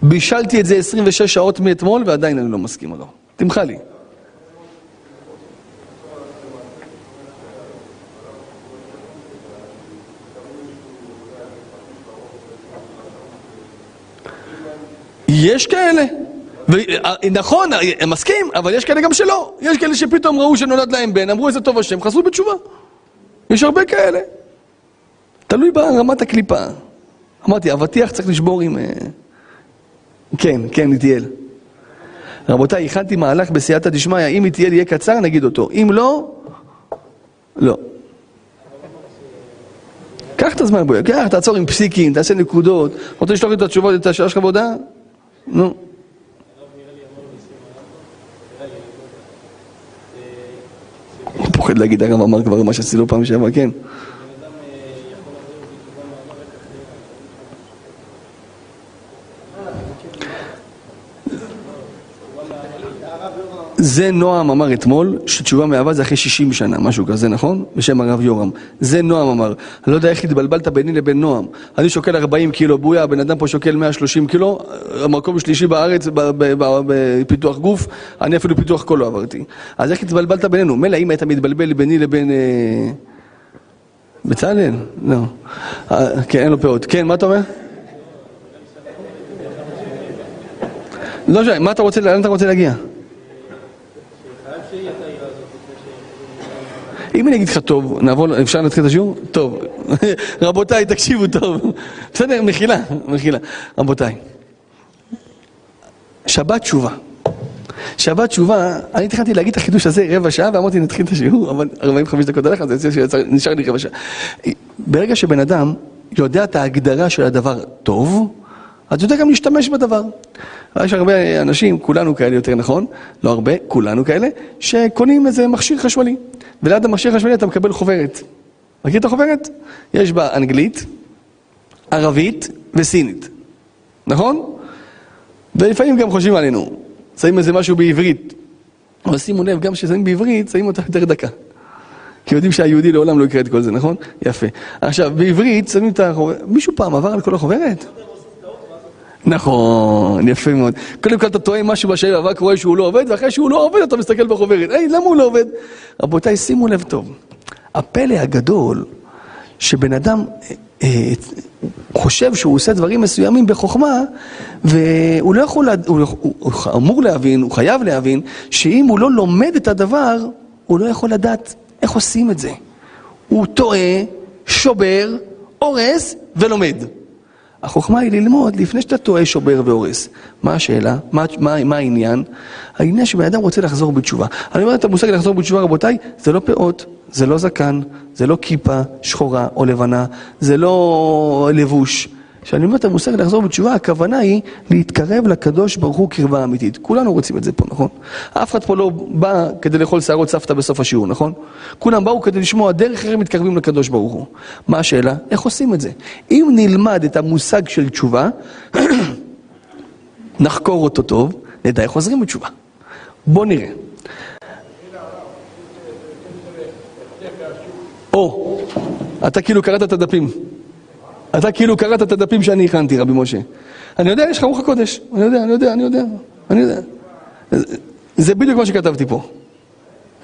בישלתי את זה 26 שעות מאתמול ועדיין אני לא מסכים, הרב. תמחה לי. יש כאלה. אה, נכון, אה, מסכים, אבל יש כאלה גם שלא. יש כאלה שפתאום ראו שנולד להם בן, אמרו איזה טוב השם, חזרו בתשובה. יש הרבה כאלה. תלוי ברמת הקליפה. אמרתי, אבטיח צריך לשבור עם... אה, כן, כן, איטיאל. רבותיי, הכנתי מהלך בסייעתא דשמיא, אם איטיאל יהיה קצר, נגיד אותו. אם לא, לא. קח את הזמן בואי, קח, תעצור עם פסיקים, תעשה נקודות. רוצה לשלוח לי את התשובות, את השאלה שלך בהודעה? נו. הוא פוחד להגיד, הרב אמר כבר מה שעשינו פעם שעברה, כן. זה נועם אמר אתמול, שתשובה מאהבה זה אחרי 60 שנה, משהו כזה, נכון? בשם הרב יורם. זה נועם אמר. אני לא יודע איך התבלבלת ביני לבין נועם. אני שוקל 40 קילו בויה, הבן אדם פה שוקל 130 קילו, המקום השלישי בארץ בפיתוח גוף, אני אפילו פיתוח קול לא עברתי. אז איך התבלבלת בינינו? מילא אם היית מתבלבל ביני לבין... אה, בצלאל? לא. אה, כן, אין לו פאות. כן, מה אתה אומר? לא משנה, מה אתה רוצה, לאן אתה רוצה להגיע? אם אני אגיד לך טוב, נעבור, אפשר להתחיל את השיעור? טוב. (laughs) רבותיי, תקשיבו טוב. בסדר, מחילה, מחילה. רבותיי, שבת תשובה. שבת תשובה, אני התחלתי להגיד את החידוש הזה רבע שעה ואמרתי נתחיל את השיעור, אבל 45 דקות עליך, זה נשאר לי רבע שעה. ברגע שבן אדם יודע את ההגדרה של הדבר טוב, אז יודע גם להשתמש בדבר. יש הרבה אנשים, כולנו כאלה יותר נכון, לא הרבה, כולנו כאלה, שקונים איזה מכשיר חשמלי. וליד המכשיר החשמלי אתה מקבל חוברת. מכיר את החוברת? יש בה אנגלית, ערבית וסינית. נכון? ולפעמים גם חושבים עלינו, שמים איזה משהו בעברית. אבל שימו לב, גם כששמים בעברית, שמים אותה יותר דקה. כי יודעים שהיהודי לעולם לא יקרא את כל זה, נכון? יפה. עכשיו, בעברית שמים את החוברת. מישהו פעם עבר על כל החוברת? נכון, יפה מאוד. קודם כל אתה טועה משהו בשאלה, אבל רואה שהוא לא עובד, ואחרי שהוא לא עובד אתה מסתכל בחוברת. היי, למה הוא לא עובד? רבותיי, שימו לב טוב. הפלא הגדול, שבן אדם אה, אה, חושב שהוא עושה דברים מסוימים בחוכמה, והוא לא יכול, הוא, הוא, הוא אמור להבין, הוא חייב להבין, שאם הוא לא לומד את הדבר, הוא לא יכול לדעת איך עושים את זה. הוא טועה, שובר, הורס ולומד. החוכמה היא ללמוד לפני שאתה טועה, שובר והורס. מה השאלה? מה, מה, מה העניין? העניין שבן אדם רוצה לחזור בתשובה. אני אומר את המושג לחזור בתשובה, רבותיי, זה לא פאות, זה לא זקן, זה לא כיפה שחורה או לבנה, זה לא לבוש. כשאני אומר את המושג לחזור בתשובה, הכוונה היא להתקרב לקדוש ברוך הוא קרבה אמיתית. כולנו רוצים את זה פה, נכון? אף אחד פה לא בא כדי לאכול שערות סבתא בסוף השיעור, נכון? כולם באו כדי לשמוע דרך אחרת מתקרבים לקדוש ברוך הוא. מה השאלה? איך עושים את זה? אם נלמד את המושג של תשובה, (coughs) נחקור אותו טוב, נדע איך חוזרים בתשובה. בואו נראה. או, אתה כאילו קראת את הדפים. אתה כאילו קראת את הדפים שאני הכנתי, רבי משה. אני יודע, יש לך רוח הקודש. אני יודע, אני יודע, אני יודע, אני יודע. זה בדיוק מה שכתבתי פה.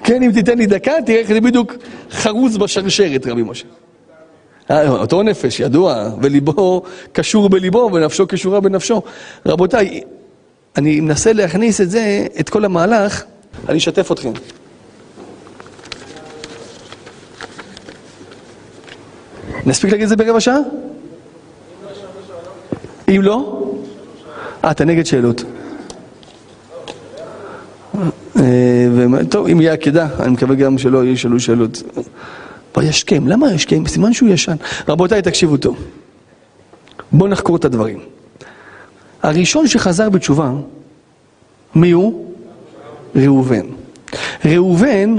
כן, אם תיתן לי דקה, תראה איך זה בדיוק חרוץ בשרשרת, רבי משה. אה, אותו נפש, ידוע, וליבו קשור בליבו, ונפשו קשורה בנפשו. רבותיי, אני מנסה להכניס את זה, את כל המהלך, אני אשתף אתכם. נספיק להגיד את זה ברבע שעה? אם לא? אה, אתה נגד שאלות. אה, טוב, אם יהיה עקדה, אני מקווה גם שלא ישאלו שאלות. וישכם, למה ישכם? סימן שהוא ישן. רבותיי, תקשיבו טוב. בואו נחקור את הדברים. הראשון שחזר בתשובה, מי הוא? ראובן. ראובן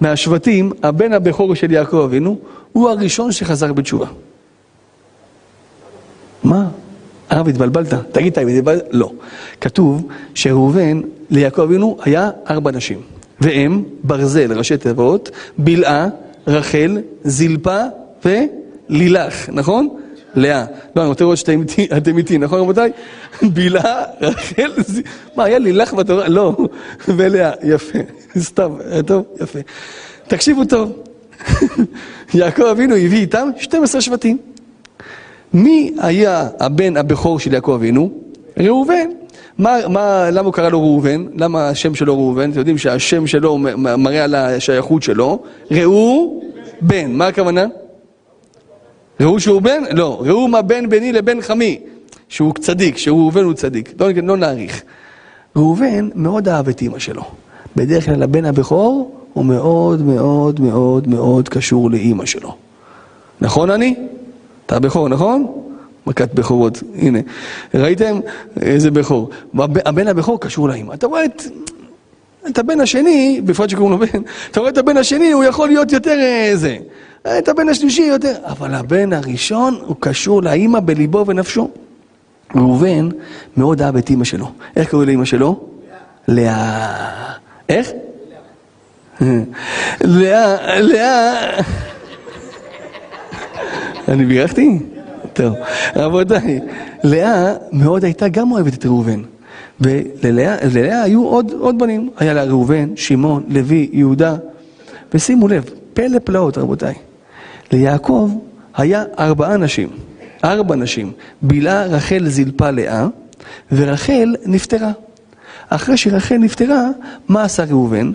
מהשבטים, הבן הבכור של יעקב אבינו, הוא הראשון שחזר בתשובה. מה? הרב, התבלבלת. תגיד, אתה התבלבלת? לא. כתוב שראובן, ליעקב אבינו, היה ארבע נשים. והם ברזל, ראשי תיבות, בלעה, רחל, זלפה ולילך, נכון? לאה. לא, אני רוצה לראות שאתם איתי, נכון רבותיי? בלעה, רחל. מה, היה לילך בתורה? לא. ולאה, יפה. סתם, טוב, יפה. תקשיבו טוב. (laughs) יעקב אבינו הביא איתם 12 שבטים. מי היה הבן הבכור של יעקב אבינו? ראובן. מה, מה, למה הוא קרא לו ראובן? למה השם שלו ראובן? אתם יודעים שהשם שלו מראה על השייכות שלו. ראו בן, מה הכוונה? ראו שהוא בן? לא, ראו מה בין ביני לבין חמי, שהוא צדיק, שראובן הוא צדיק. לא, לא נאריך. ראובן מאוד אהב את אימא שלו. בדרך כלל הבן הבכור הוא מאוד מאוד מאוד מאוד קשור לאימא שלו. נכון אני? אתה בכור, נכון? מכת בכורות, הנה. ראיתם? איזה בכור. הבן הבכור קשור לאמא. אתה רואה את, את הבן השני, בפרט שקוראים לו בן, אתה רואה את הבן השני, הוא יכול להיות יותר. אה, את הבן השלישי יותר. אבל הבן הראשון הוא קשור לאמא בליבו ונפשו. ראובן מאוד אהב את אמא שלו. איך קוראים לאמא שלו? לאה. איך? לאה, לאה. אני בירכתי? טוב. רבותיי, לאה מאוד הייתה גם אוהבת את ראובן. וללאה היו עוד, עוד בנים. היה לה ראובן, שמעון, לוי, יהודה. ושימו לב, פלא פלאות, רבותיי. ליעקב היה ארבעה נשים. ארבע נשים. בלעה רחל זלפה לאה, ורחל נפטרה. אחרי שרחל נפטרה, מה עשה ראובן?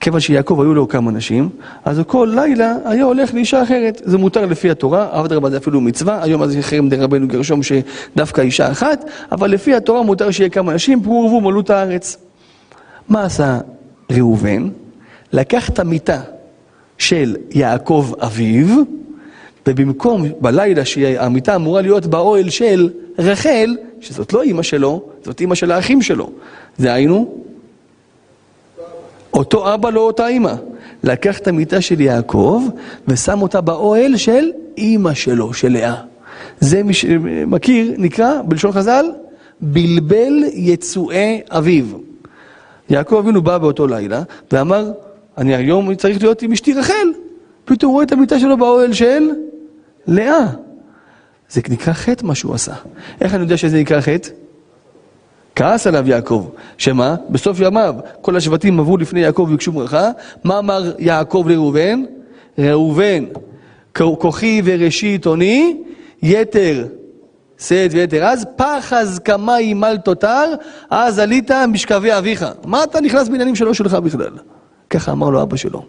כיוון שיעקב היו לו כמה נשים, אז כל לילה היה הולך לאישה אחרת. זה מותר לפי התורה, אדרבה זה אפילו מצווה, היום זה חרם דרבנו גרשום שדווקא אישה אחת, אבל לפי התורה מותר שיהיה כמה נשים, פרו ורבו מלאו את הארץ. מה עשה ראובן? לקח את המיטה של יעקב אביו, ובמקום בלילה שהמיטה אמורה להיות באוהל של רחל, שזאת לא אימא שלו, זאת אימא של האחים שלו. דהיינו, אותו אבא לא אותה אימא. לקח את המיטה של יעקב ושם אותה באוהל של אימא שלו, של לאה. זה מי שמכיר, נקרא בלשון חז"ל, בלבל יצואי אביו. יעקב אבינו בא באותו לילה ואמר, אני היום צריך להיות עם אשתי רחל. פתאום הוא רואה את המיטה שלו באוהל של לאה. זה נקרא חטא מה שהוא עשה. איך אני יודע שזה נקרא חטא? כעס עליו יעקב, שמה? בסוף ימיו כל השבטים עברו לפני יעקב וביקשו ברכה, מה אמר יעקב לראובן? ראובן, כוחי וראשית אוני, יתר שאת ויתר אז, פחז כמי מל תותר, אז עלית משכבי אביך. מה אתה נכנס בעניינים שלו שלך בכלל? ככה אמר לו אבא שלו.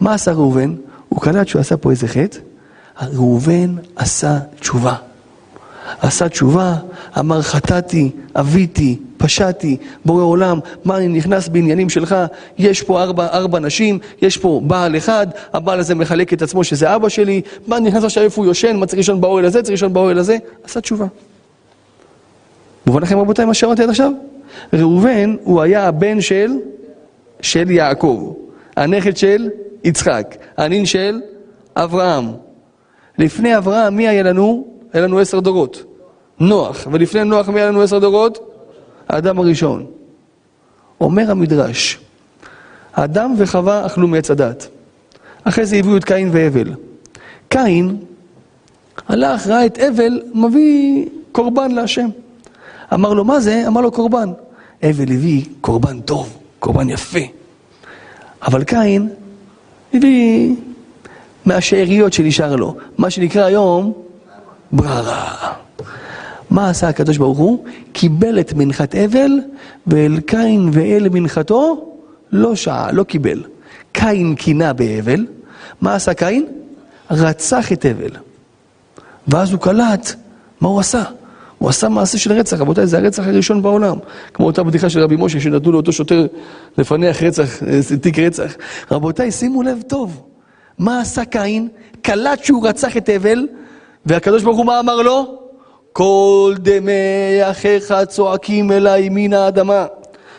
מה עשה ראובן? הוא קלט שהוא עשה פה איזה חטא, ראובן עשה תשובה. עשה תשובה, אמר חטאתי, אביתי, פשעתי, בורא עולם, מה אני נכנס בעניינים שלך? יש פה ארבע, ארבע נשים, יש פה בעל אחד, הבעל הזה מחלק את עצמו שזה אבא שלי, מה אני נכנס עכשיו איפה הוא יושן, מה צריך לישון באוהל הזה, צריך לישון באוהל הזה? עשה תשובה. מובן לכם רבותיי מה שאמרתי עד עכשיו? ראובן הוא היה הבן של, של יעקב, הנכד של יצחק, הנין של אברהם. לפני אברהם מי היה לנו? היה לנו עשר דורות. נוח, ולפני נוח מי היה לנו עשר דורות? האדם הראשון. אומר המדרש, אדם וחווה אכלו מעץ הדת. אחרי זה הביאו את קין והבל. קין הלך, ראה את הבל, מביא קורבן להשם. אמר לו, מה זה? אמר לו, קורבן. הבל הביא קורבן טוב, קורבן יפה. אבל קין הביא מהשאריות שנשאר לו, מה שנקרא היום בררה. מה עשה הקדוש ברוך הוא? קיבל את מנחת הבל, ואל קין ואל מנחתו לא שעה, לא קיבל. קין קינה בהבל, מה עשה קין? רצח את הבל. ואז הוא קלט מה הוא עשה. הוא עשה מעשה של רצח, רבותיי, זה הרצח הראשון בעולם. כמו אותה בדיחה של רבי משה, שנתנו לאותו שוטר לפענח רצח, אה, תיק רצח. רבותיי, שימו לב טוב, מה עשה קין? קלט שהוא רצח את הבל, והקדוש ברוך הוא מה אמר לו? כל דמי אחיך צועקים אליי מן האדמה.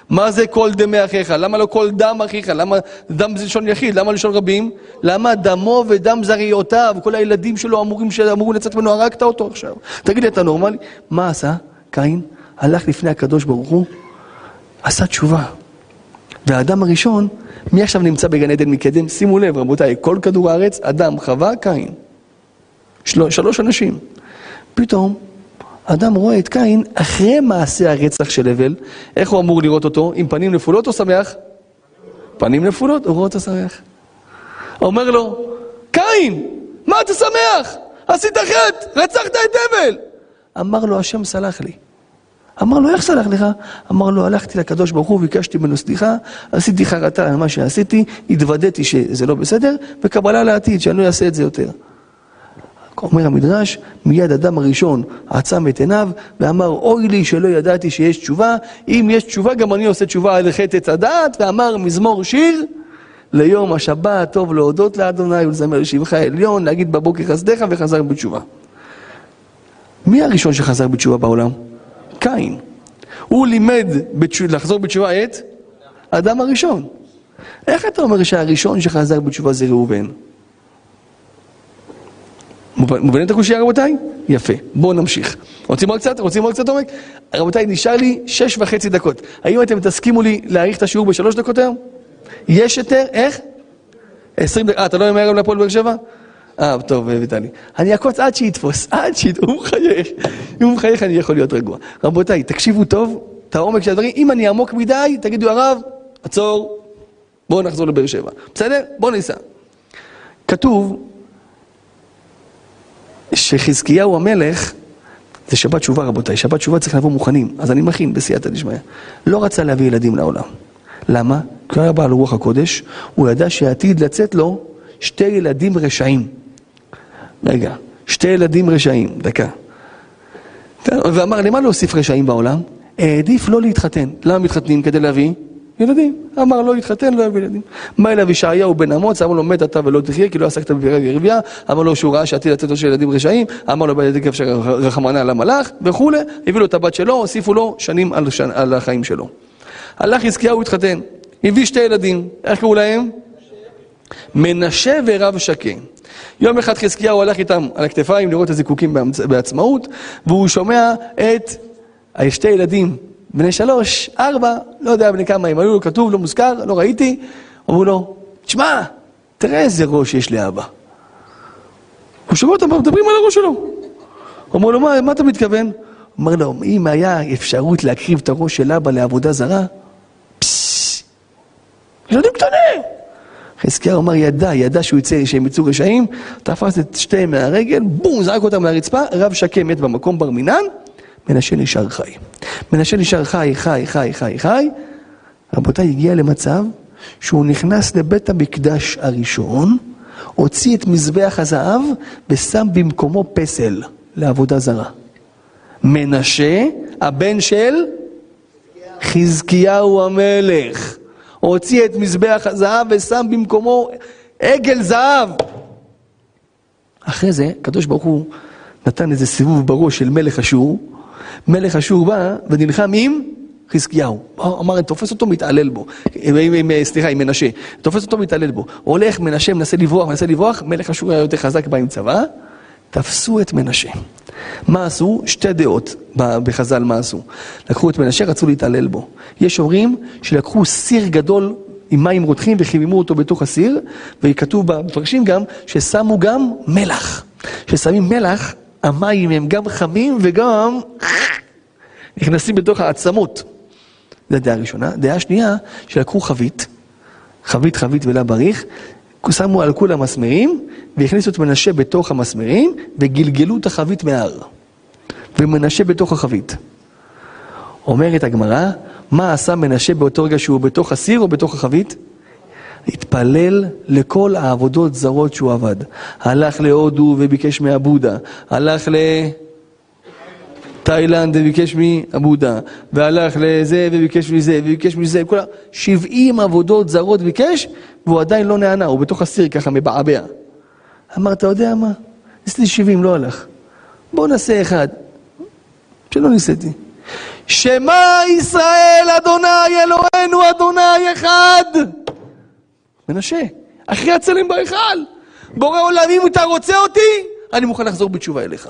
מה זה כל דמי אחיך? למה לא כל דם אחיך? למה דם זה לשון יחיד? למה לשון רבים? למה דמו ודם זריעותיו, כל הילדים שלו אמורים, שאמורים לצאת ממנו, הרגת אותו עכשיו. תגיד לי, אתה נורמלי? מה עשה? קין הלך לפני הקדוש ברוך הוא, עשה תשובה. והאדם הראשון, מי עכשיו נמצא בגן עדן מקדם? שימו לב, רבותיי, כל כדור הארץ, אדם, חווה, קין. של... שלוש אנשים. פתאום אדם רואה את קין אחרי מעשה הרצח של הבל, איך הוא אמור לראות אותו? עם פנים נפולות או שמח? פנים נפולות, הוא רואה אותו שמח. אומר לו, קין, מה אתה שמח? עשית חטא, רצחת את הבל. אמר לו, השם סלח לי. אמר לו, איך סלח לך? אמר לו, הלכתי לקדוש ברוך הוא, ביקשתי ממנו סליחה, עשיתי חרטה על מה שעשיתי, התוודעתי שזה לא בסדר, וקבלה לעתיד, שאני לא אעשה את זה יותר. אומר המדרש, מיד אדם הראשון עצם את עיניו ואמר, אוי לי שלא ידעתי שיש תשובה, אם יש תשובה גם אני עושה תשובה על חטא עץ הדעת, ואמר מזמור שיר, ליום השבת טוב להודות לאדוני ולזמר לשבחה עליון, להגיד בבוקר חסדיך וחזר בתשובה. מי הראשון שחזר בתשובה בעולם? קין. הוא לימד בתשוב, לחזור בתשובה את אדם הראשון. איך אתה אומר שהראשון שחזר בתשובה זה ראובן? מובנים את הקושייה רבותיי? יפה. בואו נמשיך. רוצים עוד קצת? רוצים עוד קצת עומק? רבותיי, נשאר לי שש וחצי דקות. האם אתם תסכימו לי להאריך את השיעור בשלוש דקות היום? יש יותר? איך? עשרים דקות. אה, אתה לא ממהר היום להפועל באר שבע? אה, טוב, ויטלי. אני אקוץ עד שיתפוס, עד שיתפוס, הוא מחייך. אם הוא מחייך אני יכול להיות רגוע. רבותיי, תקשיבו טוב את העומק של הדברים. אם אני עמוק מדי, תגידו הרב, עצור, בואו נחזור לבאר שבע. בסדר? בואו ניסע. כתוב שחזקיהו המלך, זה שבת תשובה רבותיי, שבת תשובה צריך לבוא מוכנים, אז אני מכין בסייעתא דשמיא. לא רצה להביא ילדים לעולם. למה? כי הוא היה בעל רוח הקודש, הוא ידע שעתיד לצאת לו שתי ילדים רשעים. רגע, שתי ילדים רשעים, דקה. ואמר, למה להוסיף רשעים בעולם? העדיף לא להתחתן. למה מתחתנים? כדי להביא ילדים. אמר לא להתחתן, לא יביא ילדים. מה אליו ישעיהו בן אמוץ, אמר לו מת אתה ולא תחיה, כי לא עסקת בבירה ורבייה. אמר לו שהוא ראה שעתיד לצאת של ילדים רשעים. אמר לו בידי כף רחמנה על המלאך וכולי. הביא לו את הבת שלו, הוסיפו לו שנים על, שנ... על החיים שלו. הלך חזקיהו התחתן, הביא שתי ילדים, איך קראו להם? מנשה ורב שקה. יום אחד חזקיהו הלך איתם על הכתפיים לראות את הזיקוקים בעצמאות, והוא שומע את שתי ילדים בני שלוש, ארבע, לא יודע בני כמה הם היו, כתוב, לא מוזכר, לא ראיתי, אמרו לו, תשמע, תראה איזה ראש יש לאבא. הוא שומע אותם מדברים על הראש שלו. אמרו לו, מה, מה אתה מתכוון? אמר לו, אם היה אפשרות להקריב את הראש של אבא לעבודה זרה, פששש, ילדים קטנים. חזקיהו אמר, ידע, ידע שהוא יצא, שהם יצאו רשעים, תפס את שתיהם מהרגל, בום, זרק אותם מהרצפה, רב שקם מת במקום בר מינן, מנשה נשאר חי. מנשה נשאר חי, חי, חי, חי, חי. רבותיי, הגיע למצב שהוא נכנס לבית המקדש הראשון, הוציא את מזבח הזהב ושם במקומו פסל לעבודה זרה. מנשה, הבן של חזקיהו המלך, הוציא את מזבח הזהב ושם במקומו עגל זהב. אחרי זה, הקדוש ברוך הוא נתן איזה סיבוב בראש של מלך אשור, מלך אשור בא ונלחם עם חזקיהו. אמר, תופס אותו, מתעלל בו. עם, עם, סליחה, עם מנשה. תופס אותו, מתעלל בו. הולך, מנשה, מנסה לברוח, מנסה לברוח, מלך אשור היה יותר חזק בא עם צבא, תפסו את מנשה. מה עשו? שתי דעות בחז"ל מה עשו. לקחו את מנשה, רצו להתעלל בו. יש אומרים שלקחו סיר גדול עם מים רותחים וחיממו אותו בתוך הסיר, וכתוב במפרשים גם ששמו גם מלח. כששמים מלח, המים הם גם חמים וגם נכנסים בתוך העצמות. זו דעה ראשונה. דעה שנייה, שלקחו חבית, חבית חבית ולה בריך, שמו על כולם מסמרים, והכניסו את מנשה בתוך המסמרים, וגלגלו את החבית מההר. ומנשה בתוך החבית. אומרת הגמרא, מה עשה מנשה באותו רגע שהוא בתוך הסיר או בתוך החבית? התפלל לכל העבודות זרות שהוא עבד. הלך להודו וביקש מאבודה, הלך לתאילנד וביקש מאבודה, והלך לזה וביקש מזה, וביקש מזה, כל ה... 70 עבודות זרות ביקש, והוא עדיין לא נענה, הוא בתוך הסיר ככה מבעבע. אמר, אתה יודע מה? ניסיתי 70, לא הלך. בוא נעשה אחד. שלא ניסיתי. שמע ישראל, אדוני אלוהינו, אדוני אחד. מנשה, אחרי הצלם בהיכל. בורא עולם, אם אתה רוצה אותי, אני מוכן לחזור בתשובה אליך.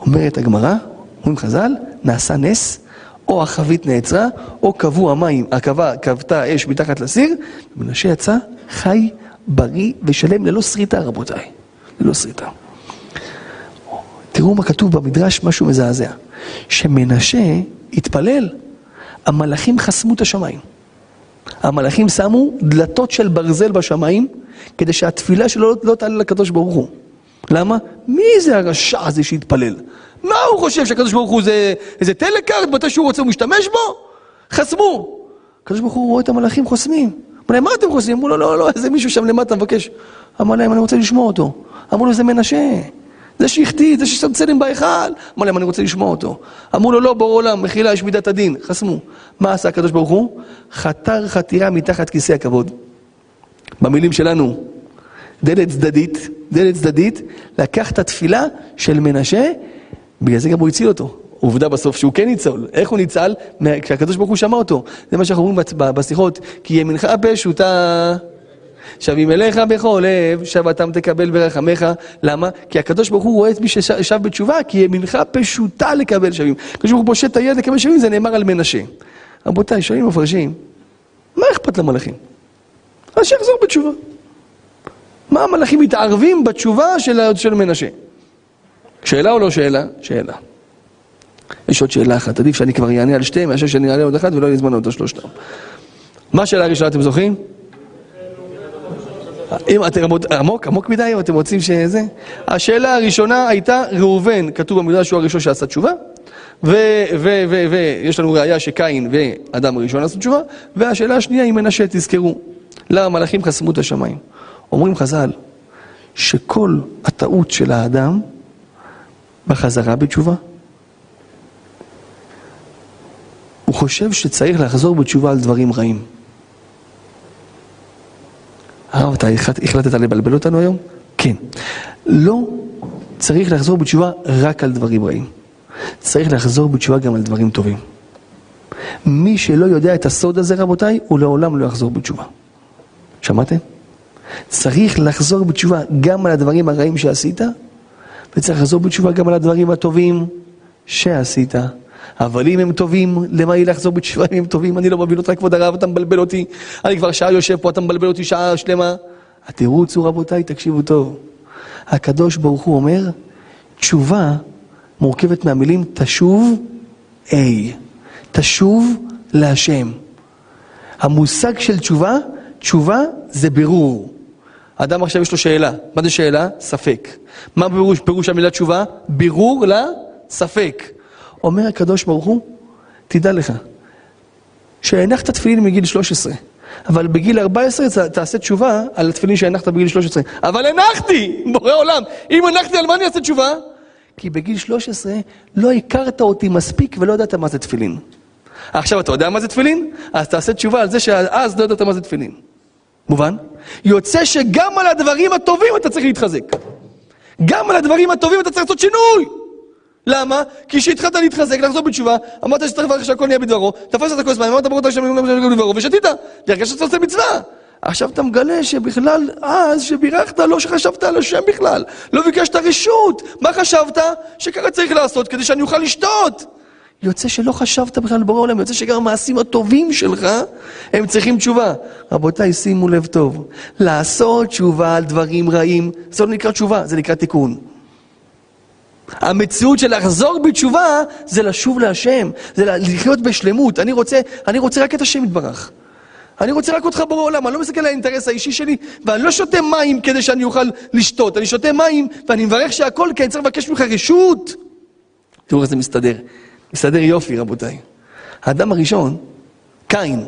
אומרת הגמרא, אומרים חז"ל, נעשה נס, או החבית נעצרה, או קבעו המים, הקבה, כבתה מתחת לסיר, ומנשה יצא חי, בריא ושלם ללא שריטה, רבותיי. ללא שריטה. תראו מה כתוב במדרש, משהו מזעזע. שמנשה התפלל, המלאכים חסמו את השמיים. המלאכים שמו דלתות של ברזל בשמיים, כדי שהתפילה שלו לא, לא תעלה לקדוש ברוך הוא. למה? מי זה הרשע הזה שהתפלל? מה הוא חושב שהקדוש ברוך הוא זה איזה טלקארט, מתי שהוא רוצה הוא משתמש בו? חסמו. הקדוש ברוך הוא רואה את המלאכים חוסמים. אמר להם, מה אתם חוסמים? אמרו לו, לא, לא, איזה מישהו שם למטה מבקש. אמר להם, אני רוצה לשמוע אותו. אמרו לו, זה מנשה. זה שהחטיא, זה ששם צלם בהיכל. אמר להם, אני רוצה לשמוע אותו. אמרו לו, לא, בור עולם, מחילה, יש מידת הדין. חסמו. מה עשה הקדוש ברוך הוא? חתר חתירה מתחת כיסא הכבוד. במילים שלנו, דלת צדדית, דלת צדדית, לקח את התפילה של מנשה, בגלל זה גם הוא הציל אותו. עובדה בסוף שהוא כן ניצול. איך הוא ניצל? כשהקדוש ברוך הוא שמע אותו. זה מה שאנחנו אומרים בשיחות, כי ימינך פשוטה... שבים אליך בכל לב, שבתם תקבל ברחמך. למה? כי הקדוש ברוך הוא רואה את מי ששב בתשובה, כי ימינך פשוטה לקבל שבים. הקדוש ברוך הוא פושט את היד לקבל שבים, זה נאמר על מנשה. רבותיי, שואלים מפרשים, מה אכפת למלאכים? אז שיחזור בתשובה. מה המלאכים מתערבים בתשובה של, של מנשה? שאלה או לא שאלה? שאלה. יש עוד שאלה אחת, עדיף שאני כבר אענה על שתיהם, מאשר שאני אענה עוד אחת ולא יהיה זמן עוד שלושתם. מה השאלה הראשונה, אתם זוכרים? אם אתם עמוק, עמוק מדי, או אתם רוצים שזה? השאלה הראשונה הייתה, ראובן, כתוב במדרש שהוא הראשון שעשה תשובה, ויש לנו ראייה שקין ואדם הראשון עשו תשובה, והשאלה השנייה היא מנשה, תזכרו, למה המלאכים חסמו את השמיים. אומרים חז"ל, שכל הטעות של האדם בחזרה בתשובה, הוא חושב שצריך לחזור בתשובה על דברים רעים. הרב, אתה החלטת לבלבל אותנו היום? כן. לא צריך לחזור בתשובה רק על דברים רעים. צריך לחזור בתשובה גם על דברים טובים. מי שלא יודע את הסוד הזה, רבותיי, הוא לעולם לא יחזור בתשובה. שמעתם? צריך לחזור בתשובה גם על הדברים הרעים שעשית, וצריך לחזור בתשובה גם על הדברים הטובים שעשית. אבל אם הם טובים, למה לי לחזור בתשובה אם הם טובים? אני לא מבין אותך, כבוד הרב, אתה מבלבל אותי. אני כבר שעה יושב פה, אתה מבלבל אותי שעה שלמה. התירוץ הוא, רבותיי, תקשיבו טוב. הקדוש ברוך הוא אומר, תשובה מורכבת מהמילים תשוב A, תשוב להשם. המושג של תשובה, תשובה זה בירור. אדם עכשיו יש לו שאלה. מה זה שאלה? ספק. מה פירוש, פירוש המילה תשובה? בירור לספק. אומר הקדוש ברוך הוא, תדע לך, שהנחת תפילין מגיל 13, אבל בגיל 14 תעשה תשובה על התפילין שהנחת בגיל 13. אבל הנחתי, בורא עולם, אם הנחתי על מה אני אעשה תשובה? כי בגיל 13 לא הכרת אותי מספיק ולא ידעת מה זה תפילין. עכשיו אתה יודע מה זה תפילין? אז תעשה תשובה על זה שאז לא ידעת מה זה תפילין. מובן? יוצא שגם על הדברים הטובים אתה צריך להתחזק. גם על הדברים הטובים אתה צריך לעשות שינוי. למה? כי כשהתחלת להתחזק, לחזור בתשובה, אמרת שצריך לברך שהכל נהיה בדברו, תפסת את הכוס מים, אמרת ברוך אתה בדברו, ושתית, והרגשת שאתה עושה מצווה. עכשיו אתה מגלה שבכלל, אז שבירכת, לא שחשבת על השם בכלל, לא ביקשת רשות. מה חשבת? שככה צריך לעשות כדי שאני אוכל לשתות. יוצא שלא חשבת בכלל לבורא עולם, יוצא שגם המעשים הטובים שלך, הם צריכים תשובה. רבותיי, שימו לב טוב, לעשות תשובה על דברים רעים, זה לא נקרא תשובה, זה נקרא תיקון. המציאות של לחזור בתשובה זה לשוב להשם, זה לחיות בשלמות. אני רוצה, אני רוצה רק את השם יתברך. אני רוצה רק אותך בורא עולם, אני לא מסתכל על האינטרס האישי שלי, ואני לא שותה מים כדי שאני אוכל לשתות, אני שותה מים ואני מברך שהכל, כי אני צריך לבקש ממך רשות. תראו איך זה מסתדר. מסתדר יופי, רבותיי. האדם הראשון, קין,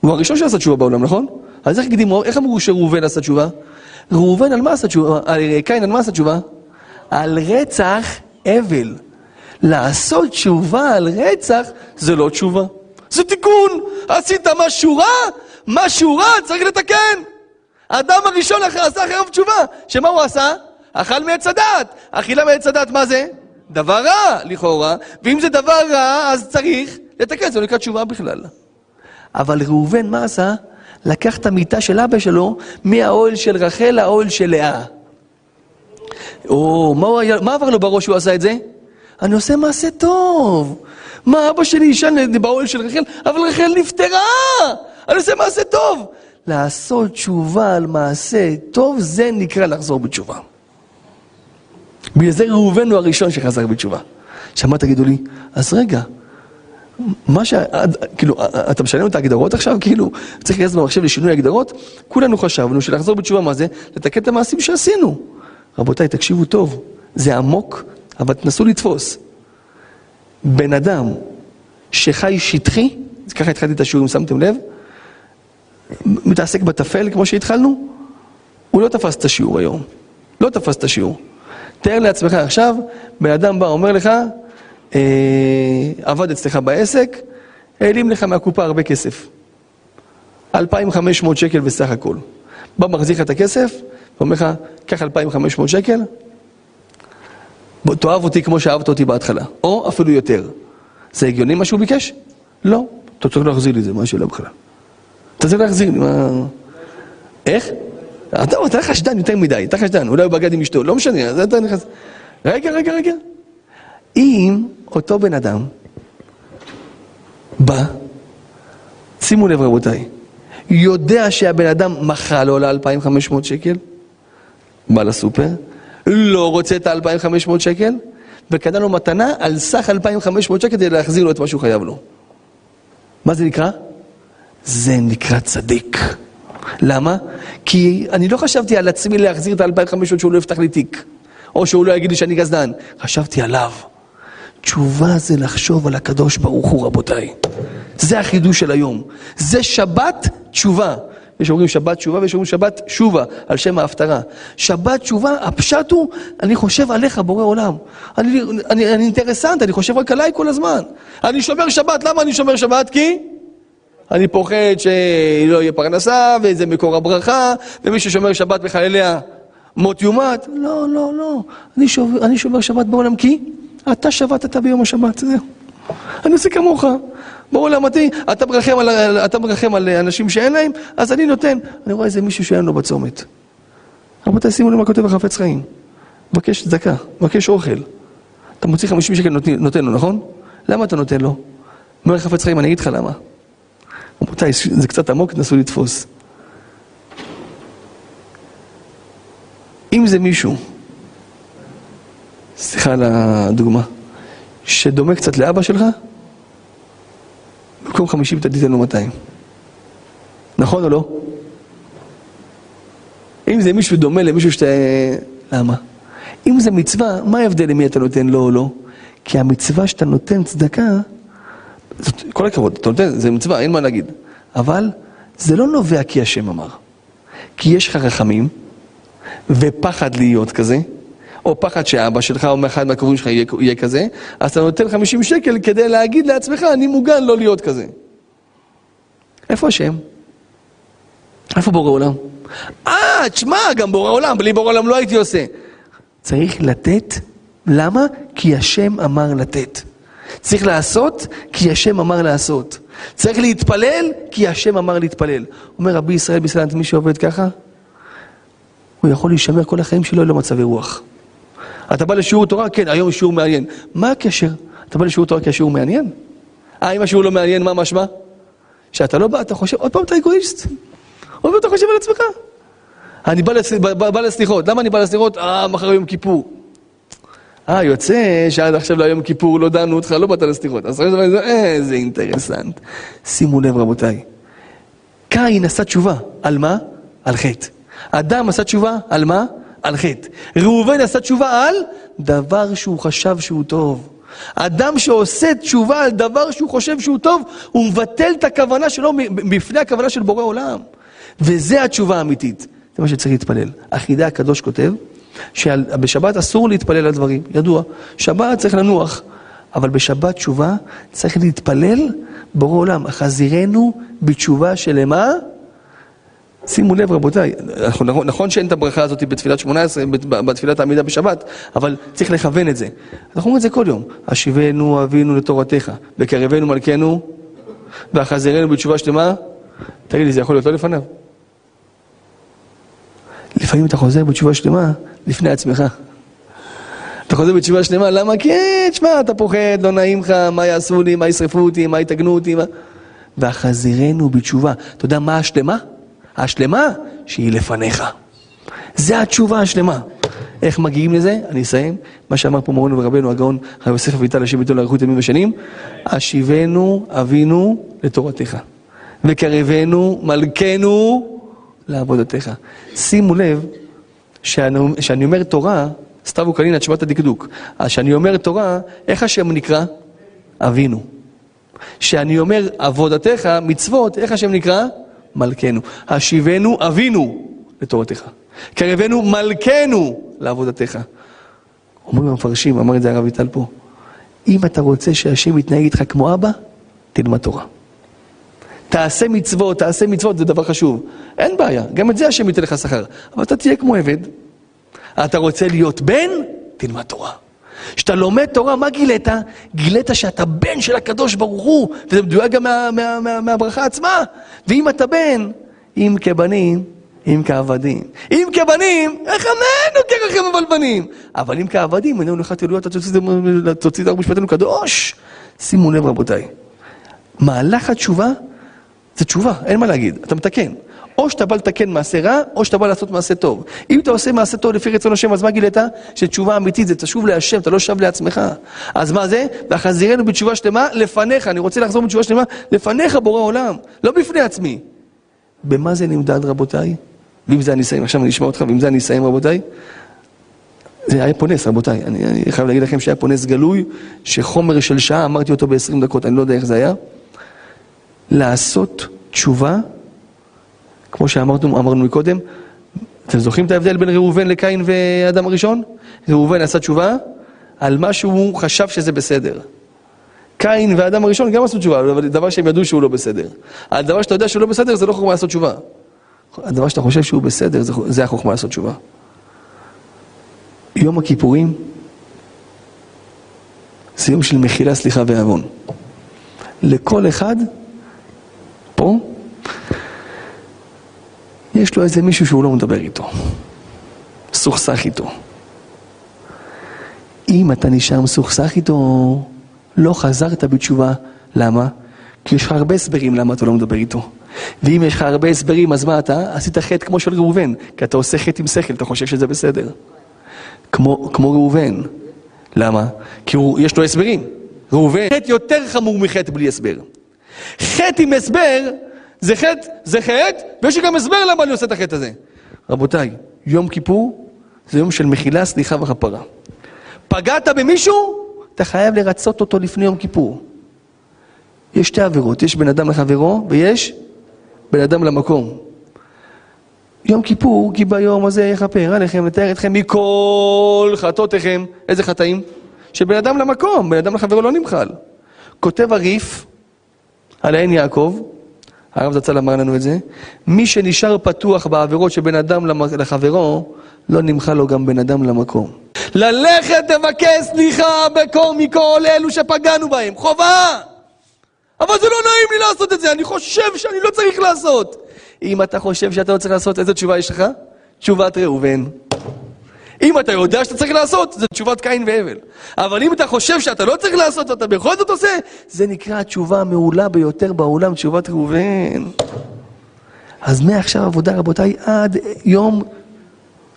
הוא הראשון שעשה תשובה בעולם, נכון? אז איך הקדימו, איך אמרו שראובן עשה תשובה? ראובן על מה עשה תשובה? קין על מה עשה תשובה? על רצח אבל. לעשות תשובה על רצח זה לא תשובה, זה תיקון. עשית משהו רע, משהו רע צריך לתקן. האדם הראשון עשה אחריו תשובה, שמה הוא עשה? אכל מעץ הדת. אכילה מעץ הדת, מה זה? דבר רע, לכאורה, ואם זה דבר רע, אז צריך לתקן, זה לא נקרא תשובה בכלל. אבל ראובן, מה עשה? לקח את המיטה של אבא שלו מהאוהל של רחל לאוהל של לאה. או, מה, היה, מה עבר לו בראש שהוא עשה את זה? אני עושה מעשה טוב. מה, אבא שלי ישן באוהל של רחל, אבל רחל נפטרה! אני עושה מעשה טוב. לעשות תשובה על מעשה טוב, זה נקרא לחזור בתשובה. בגלל זה ראובן הוא הראשון שחזר בתשובה. עכשיו מה תגידו לי? אז רגע, מה ש... כאילו, אתה משנה את ההגדרות עכשיו? כאילו, צריך להיכנס במחשב לשינוי הגדרות? כולנו חשבנו שלחזור בתשובה מה זה? לתקן את המעשים שעשינו. רבותיי, תקשיבו טוב, זה עמוק, אבל תנסו לתפוס. בן אדם שחי שטחי, ככה התחלתי את השיעור, אם שמתם לב, מתעסק בטפל כמו שהתחלנו, הוא לא תפס את השיעור היום. לא תפס את השיעור. תאר לעצמך עכשיו, בן אדם בא, אומר לך, אה, עבד אצלך בעסק, העלים לך מהקופה הרבה כסף. 2,500 שקל בסך הכל. בא, מחזיר לך את הכסף, ואומר לך, קח 2,500 שקל, תאהב אותי כמו שאהבת אותי בהתחלה, או אפילו יותר. זה הגיוני מה שהוא ביקש? לא. אתה צריך להחזיר לי את זה, מה השאלה בכלל? אתה צריך להחזיר לי, מה... איך? אתה, אתה חשדן יותר מדי, אתה חשדן, אולי הוא בגד עם אשתו, לא משנה, אז אתה נכנס... רגע, רגע, רגע. אם אותו בן אדם בא, שימו לב רבותיי, יודע שהבן אדם מכר לו ל-2,500 שקל, בא לסופר, לא רוצה את ה-2,500 שקל, וקנה לו מתנה על סך 2,500 שקל כדי להחזיר לו את מה שהוא חייב לו. מה זה נקרא? זה נקרא צדיק. למה? כי אני לא חשבתי על עצמי להחזיר את ה-2,500 שהוא לא יפתח לי תיק, או שהוא לא יגיד לי שאני גזדן. חשבתי עליו. תשובה זה לחשוב על הקדוש ברוך הוא, רבותיי. זה החידוש של היום. זה שבת תשובה. יש אומרים שבת תשובה ויש אומרים שבת שובה, על שם ההפטרה. שבת תשובה, הפשט הוא, אני חושב עליך, בורא עולם. אני, אני, אני אינטרסנט, אני חושב רק עליי כל הזמן. אני שומר שבת, למה אני שומר שבת? כי אני פוחד שלא יהיה פרנסה, וזה מקור הברכה, ומי ששומר שבת בחלליה מות יומת. לא, לא, לא. אני שומר, אני שומר שבת בעולם כי אתה שבתת ביום השבת, זהו. אני עושה כמוך. בעולם אותי, אתה מרחם על, אתה מרחם על אנשים שאין להם, אז אני נותן. אני רואה איזה מישהו שאין לו בצומת. רבותיי, שימו לב מה כותב החפץ חיים. מבקש צדקה, מבקש אוכל. אתה מוציא 50 שקל נותן לו, נכון? למה אתה נותן לו? אומר חפץ חיים, אני אגיד לך למה. רבותיי, זה קצת עמוק, תנסו לתפוס. אם זה מישהו, סליחה על הדוגמה, שדומה קצת לאבא שלך, במקום חמישים אתה תיתן לו 200. נכון או לא? אם זה מישהו דומה למישהו שאתה... למה? אם זה מצווה, מה ההבדל למי אתה נותן לו או לא? כי המצווה שאתה נותן צדקה, כל הכבוד, אתה נותן, זה מצווה, אין מה להגיד. אבל זה לא נובע כי השם אמר. כי יש לך רחמים, ופחד להיות כזה, או פחד שאבא שלך או מאחד מהקרובים שלך יהיה, יהיה כזה, אז אתה נותן 50 שקל כדי להגיד לעצמך, אני מוגן לא להיות כזה. איפה השם? איפה בורא עולם? אה, תשמע, גם בורא עולם, בלי בורא עולם לא הייתי עושה. צריך לתת, למה? כי השם אמר לתת. צריך לעשות, כי השם אמר לעשות. צריך להתפלל, כי השם אמר להתפלל. אומר רבי ישראל בישראל, מי שעובד ככה, הוא יכול להישמר כל החיים שלו למצבי רוח. אתה בא לשיעור תורה? כן, היום שיעור מעניין. מה הקשר? אתה בא לשיעור תורה כי השיעור מעניין? אה, אם השיעור לא מעניין, מה משמע? שאתה לא בא, אתה חושב, עוד פעם אתה אגואיסט. עוד פעם אתה חושב על עצמך. אני. בא, בא לסליחות, למה אני בא לסליחות? אה, מחר יום כיפור. אה, יוצא שעד עכשיו ליום כיפור לא דנו אותך, לא באת לסליחות. אז אחרי זה, איזה אינטרסנט. שימו לב רבותיי, קין עשה תשובה, על מה? על חטא. אדם עשה תשובה, על מה? על חטא. ראובן עשה תשובה על דבר שהוא חשב שהוא טוב. אדם שעושה תשובה על דבר שהוא חושב שהוא טוב, הוא מבטל את הכוונה שלו בפני הכוונה של בורא עולם. וזה התשובה האמיתית. זה מה שצריך להתפלל. החידה הקדוש כותב, שבשבת אסור להתפלל על דברים, ידוע. שבת צריך לנוח, אבל בשבת תשובה צריך להתפלל בורא עולם. חזירנו בתשובה שלמה. שימו לב רבותיי, נכון, נכון שאין את הברכה הזאת בתפילת שמונה עשרה, בתפילת העמידה בשבת, אבל צריך לכוון את זה. אנחנו אומרים את זה כל יום. השיבנו אבינו לתורתך, וקרבנו מלכנו, ואחזרנו בתשובה שלמה. תגיד לי, זה יכול להיות לא לפניו? לפעמים אתה חוזר בתשובה שלמה לפני עצמך. אתה חוזר בתשובה שלמה, למה? כן, תשמע, אתה פוחד, לא נעים לך, מה יעשו לי, מה ישרפו אותי, מה יתגנו אותי, מה... ואחזירנו בתשובה. אתה יודע מה השלמה? השלמה שהיא לפניך. זה התשובה השלמה. איך מגיעים לזה? אני אסיים. מה שאמר פה מורנו ורבנו הגאון הרב יוסף אביטל, השם איתו לאריכות ימים ושנים, השיבנו אבינו לתורתך, וקרבנו מלכנו לעבודתך. שימו לב שאני אומר תורה, סתיו וקלין עד שבת הדקדוק. אז כשאני אומר תורה, איך השם נקרא? אבינו. כשאני אומר עבודתך, מצוות, איך השם נקרא? מלכנו. השיבנו אבינו לתורתך. קרבנו מלכנו לעבודתך. אומרים המפרשים, אמר את זה הרב ויטל פה, אם אתה רוצה שהשם יתנהג איתך כמו אבא, תלמד תורה. תעשה מצוות, תעשה מצוות, זה דבר חשוב. אין בעיה, גם את זה השם ייתן לך שכר. אבל אתה תהיה כמו עבד. אתה רוצה להיות בן? תלמד תורה. כשאתה לומד תורה, מה גילית? גילית שאתה בן של הקדוש ברוך הוא, וזה מדויק גם מה, מה, מה, מהברכה עצמה. ואם אתה בן, אם כבנים, אם כעבדים. אם כבנים, החמנו כרחם אבל בנים. אבל אם כעבדים, עינינו לך תלויות, תוציא את הרב משפטנו קדוש. שימו לב רבותיי, מהלך התשובה זה תשובה, אין מה להגיד, אתה מתקן. או שאתה בא לתקן מעשה רע, או שאתה בא לעשות מעשה טוב. אם אתה עושה מעשה טוב לפי רצון השם, אז מה גילית? שתשובה אמיתית זה תשוב להשם, אתה לא שב לעצמך. אז מה זה? והחזירנו בתשובה שלמה לפניך, אני רוצה לחזור בתשובה שלמה לפניך בורא עולם, לא בפני עצמי. במה זה נמדד רבותיי? ואם זה אני אסיים, עכשיו אני אשמע אותך, ואם זה אני אסיים רבותיי, זה היה פונס רבותיי, אני, אני חייב להגיד לכם שהיה פונס גלוי, שחומר של שעה, אמרתי אותו ב-20 דקות, אני לא יודע איך זה היה. לעשות תשובה, כמו שאמרנו אמרנו מקודם, אתם זוכרים את ההבדל בין ראובן לקין ואדם הראשון? ראובן עשה תשובה על מה שהוא חשב שזה בסדר. קין ואדם הראשון גם עשו תשובה, אבל דבר שהם ידעו שהוא לא בסדר. על דבר שאתה יודע שהוא לא בסדר, זה לא חוכמה לעשות תשובה. הדבר שאתה חושב שהוא בסדר, זה, זה החוכמה לעשות תשובה. יום הכיפורים זה יום של מחילה, סליחה ועוון. לכל אחד פה, יש לו איזה מישהו שהוא לא מדבר איתו, סוכסך איתו. אם אתה נשאר מסוכסך איתו, לא חזרת בתשובה. למה? כי יש לך הרבה הסברים למה אתה לא מדבר איתו. ואם יש לך הרבה הסברים, אז מה אתה? עשית חטא כמו של ראובן, כי אתה עושה חטא עם שכל, אתה חושב שזה בסדר. כמו, כמו ראובן. למה? כי הוא, יש לו הסברים. ראובן, חטא יותר חמור מחטא בלי הסבר. חטא עם הסבר, זה חטא, זה חטא, ויש לי גם הסבר למה אני עושה את החטא הזה. רבותיי, יום כיפור זה יום של מחילה, סליחה וכפרה. פגעת במישהו, אתה חייב לרצות אותו לפני יום כיפור. יש שתי עבירות, יש בן אדם לחברו ויש בן אדם למקום. יום כיפור, כי ביום הזה יכפר עליכם, לתאר אתכם מכל חטאותיכם. איזה חטאים? שבן אדם למקום, בן אדם לחברו לא נמחל. כותב הריף, על העין יעקב, הרב זצ"ל אמר לנו את זה, מי שנשאר פתוח בעבירות של בן אדם לחברו, לא נמחל לו גם בן אדם למקום. ללכת תבקש סליחה בקור מכל אלו שפגענו בהם, חובה! אבל זה לא נעים לי לעשות את זה, אני חושב שאני לא צריך לעשות. אם אתה חושב שאתה לא צריך לעשות, איזה תשובה יש לך? תשובת ראובן. אם אתה יודע שאתה צריך לעשות, זה תשובת קין והבל. אבל אם אתה חושב שאתה לא צריך לעשות ואתה בכל זאת עושה, זה נקרא התשובה המעולה ביותר בעולם, תשובת ראובן. אז מעכשיו עבודה, רבותיי, עד יום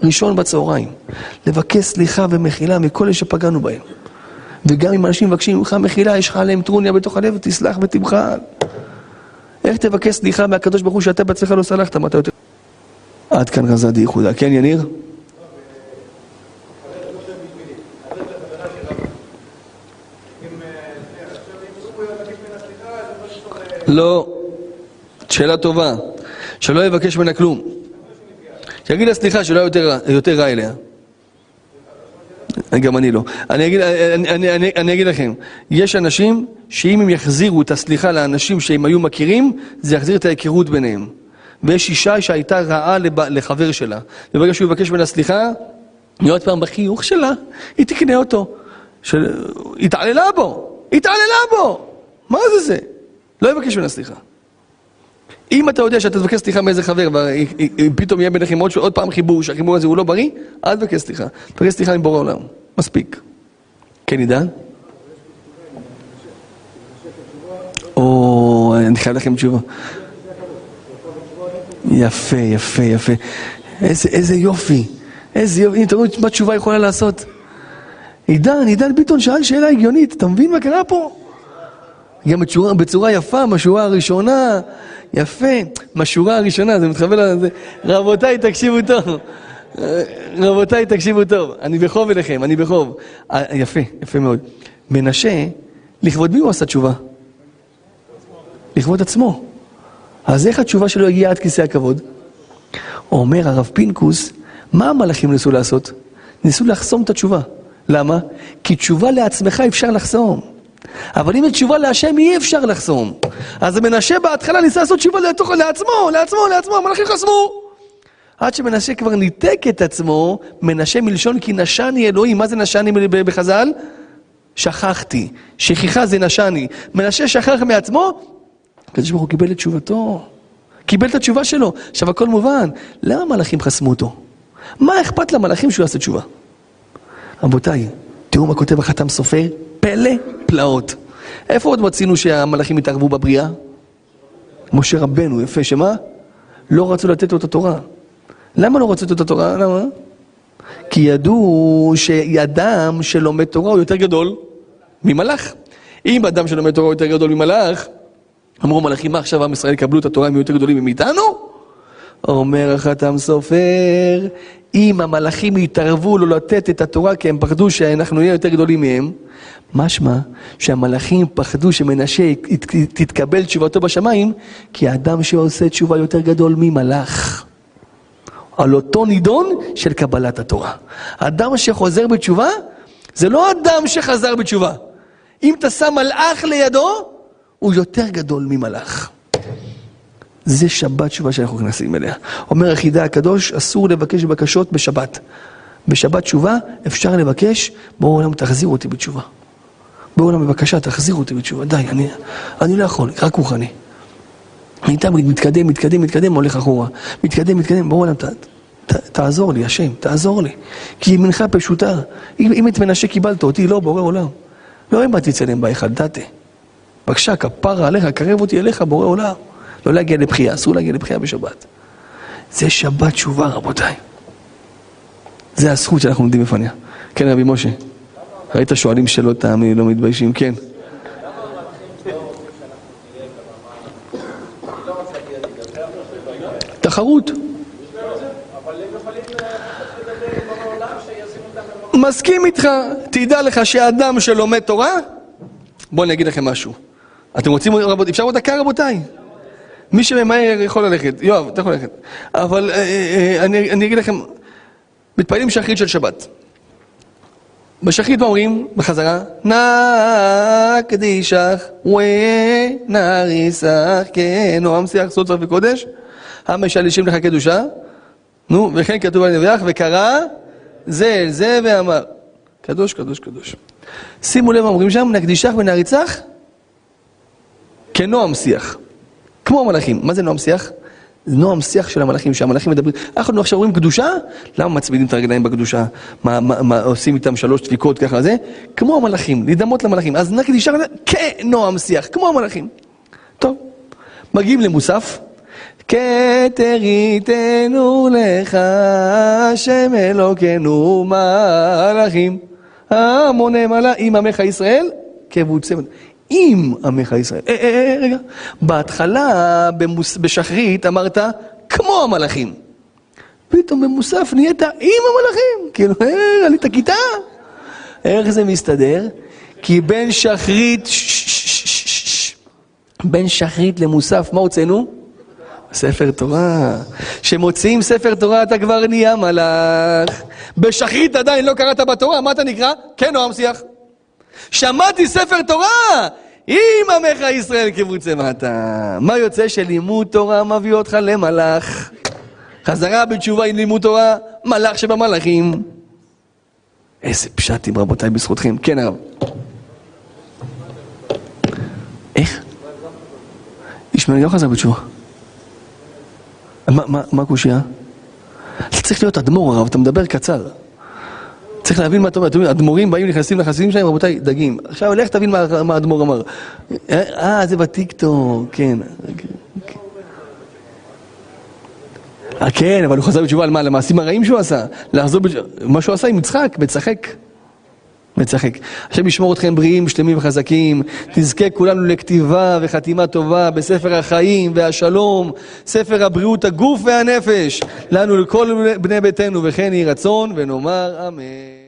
ראשון בצהריים. לבקש סליחה ומחילה מכל אלה שפגענו בהם. וגם אם אנשים מבקשים ממך מחילה, יש לך עליהם טרוניה בתוך הלב, תסלח ותמחל. איך תבקש סליחה מהקדוש ברוך הוא שאתה בעצמך לא סלחת, מה אתה יותר... עד כאן רזה די ייחודה. כן, יניר? לא. שאלה טובה. שלא יבקש ממנה כלום. שיגיד לה סליחה שלא יותר, יותר רע אליה. גם אני לא. אני אגיד, אני, אני, אני, אני אגיד לכם, יש אנשים שאם הם יחזירו את הסליחה לאנשים שהם היו מכירים, זה יחזיר את ההיכרות ביניהם. ויש אישה שהייתה רעה לב, לחבר שלה. וברגע שהוא יבקש ממנה סליחה, היא עוד פעם בחיוך שלה, היא תקנה אותו. של... התעללה בו, התעללה בו! מה זה זה? לא יבקש ממנה סליחה. אם אתה יודע שאתה תבקש סליחה מאיזה חבר, ופתאום יהיה ביניכם עוד, עוד פעם חיבור, שהחיבור הזה הוא לא בריא, אל תבקש סליחה. תבקש סליחה מבורא עולם. מספיק. כן, עידן? או, אני חייב לכם תשובה. יפה, יפה, יפה. איזה, איזה יופי. איזה יופי. הנה, תראו מה תשובה יכולה לעשות. עידן, עידן ביטון שאל שאלה הגיונית, אתה מבין מה קרה פה? גם בצורה, בצורה יפה, מהשורה הראשונה, יפה, מהשורה הראשונה, זה מתחבר לזה. רבותיי, תקשיבו טוב. רבותיי, תקשיבו טוב. אני בחוב אליכם, אני בחוב. אה, יפה, יפה מאוד. מנשה, לכבוד מי הוא עשה תשובה? לכבוד עצמו. אז איך התשובה שלו הגיעה עד כיסא הכבוד? אומר הרב פינקוס, מה המלאכים ניסו לעשות? ניסו לחסום את התשובה. למה? כי תשובה לעצמך אפשר לחסום. אבל אם תשובה להשם אי אפשר לחסום. אז מנשה בהתחלה ניסה לעשות תשובה לתוך, לעצמו, לעצמו, לעצמו, המלאכים חסמו. עד שמנשה כבר ניתק את עצמו, מנשה מלשון כי נשני אלוהים. מה זה נשני בחז"ל? שכחתי. שכיחה זה נשני. מנשה שכח מעצמו, הקדוש ברוך הוא קיבל את תשובתו. קיבל את התשובה שלו. עכשיו הכל מובן. למה המלאכים חסמו אותו? מה אכפת למלאכים שהוא יעשה תשובה? רבותיי, תראו מה כותב החתם סופר, פלא פלאות. איפה עוד מצינו שהמלאכים התערבו בבריאה? משה רבנו, יפה, שמה? לא רצו לתת לו את התורה. למה לא רצו לתת את התורה? למה? כי ידעו שידם שלומד תורה הוא יותר גדול ממלאך. אם אדם שלומד תורה הוא יותר גדול ממלאך, אמרו מלאכים, מה עכשיו עם ישראל יקבלו את התורה, הם יהיו יותר גדולים מאיתנו? אומר החתם סופר, אם המלאכים יתערבו לא לתת את התורה כי הם פחדו שאנחנו נהיה יותר גדולים מהם, משמע שהמלאכים פחדו שמנשה תתקבל תשובתו בשמיים, כי האדם שעושה תשובה יותר גדול ממלאך. על אותו נידון של קבלת התורה. אדם שחוזר בתשובה, זה לא אדם שחזר בתשובה. אם אתה שם מלאך לידו, הוא יותר גדול ממלאך. זה שבת תשובה שאנחנו נכנסים אליה. אומר החידה הקדוש, אסור לבקש בקשות בשבת. בשבת תשובה אפשר לבקש, בואו עולם תחזיר אותי בתשובה. בואו עולם בבקשה תחזיר אותי בתשובה. די, אני, אני לא יכול, רק רוחני. אני תמיד מתקדם, מתקדם, מתקדם, הולך אחורה. מתקדם, מתקדם, בואו עולם ת, ת, תעזור לי, השם, תעזור לי. כי ימינך פשוטה. אם, אם את מנשה קיבלת אותי, לא, בורא עולם. לא אם באתי אצלם בהיכל, דתה. בבקשה, כפרה עליך, קרב אותי אליך, בורא עולם. לא להגיע לבחייה, אסור להגיע לבחייה בשבת. זה שבת תשובה, רבותיי. זה הזכות שאנחנו עומדים בפניה. כן, רבי משה. ראית שואלים שאלות, תאמין, לא מתביישים, כן. תחרות. מסכים איתך, תדע לך שאדם שלומד תורה, בואו אני אגיד לכם משהו. אתם רוצים, אפשר עוד דקה רבותיי? מי שממהר יכול ללכת. יואב, אתה יכול ללכת. אבל אה, אה, אה, אני, אני אגיד לכם, מתפללים שחרית של שבת. בשחרית מה אומרים? בחזרה, נא קדישך ונריסך כן, נועם שיח סוד צרף וקודש, המשלישים לך קדושה, נו, וכן כתוב על נביח, וקרא זה אל זה ואמר, קדוש, קדוש, קדוש. שימו לב מה אומרים שם, נקדישך ונעריצך כנועם שיח. כמו המלאכים. מה זה נועם שיח? זה נועם שיח של המלאכים, שהמלאכים מדברים. אנחנו עכשיו רואים קדושה, למה מצמידים את הרגליים בקדושה? מה, מה, מה עושים איתם שלוש דפיקות ככה זה? כמו המלאכים, להידמות למלאכים. אז נגיד ישר כנועם שיח, כמו המלאכים. טוב, מגיעים למוסף. כתר ייתנו לך, השם אלוקינו מלאכים. המוני מלאכים עמך ישראל, כבוצם. עם עמך ישראל. אה, אה, אה, רגע, בהתחלה במוס, בשחרית אמרת כמו המלאכים. פתאום במוסף נהיית עם המלאכים. כאילו, אה, עלית כיתה. איך זה מסתדר? כי בין שחרית, בין שחרית למוסף, מה הוצאנו? ספר תורה. כשמוציאים ספר תורה אתה כבר נהיה מלאך. בשחרית עדיין לא קראת בתורה, מה אתה נקרא? כן, נועם שיח. שמעתי ספר תורה! אם עמך ישראל כבוצה מטה. מה יוצא שלימוד תורה מביא אותך למלאך? חזרה בתשובה עם לימוד תורה, מלאך שבמלאכים. איזה פשטים רבותיי בזכותכם. כן הרב. איך? ישמעאל לא חזר בתשובה. מה הקושייה? אתה צריך להיות אדמו"ר הרב, אתה מדבר קצר. צריך להבין מה אתה אומר, אדמו"רים באים, נכנסים לחסידים שלהם, רבותיי, דגים. עכשיו, לך תבין מה האדמו"ר אמר. אה, זה בטיקטוק, כן. אה, כן, אבל הוא חזר בתשובה על מה? למעשים הרעים שהוא עשה. לחזור בתשובה, מה שהוא עשה עם יצחק, מצחק. מצחק. השם ישמור אתכם בריאים, שלמים וחזקים. תזכה כולנו לכתיבה וחתימה טובה בספר החיים והשלום, ספר הבריאות הגוף והנפש, לנו לכל בני ביתנו, וכן יהי רצון, ונאמר אמן.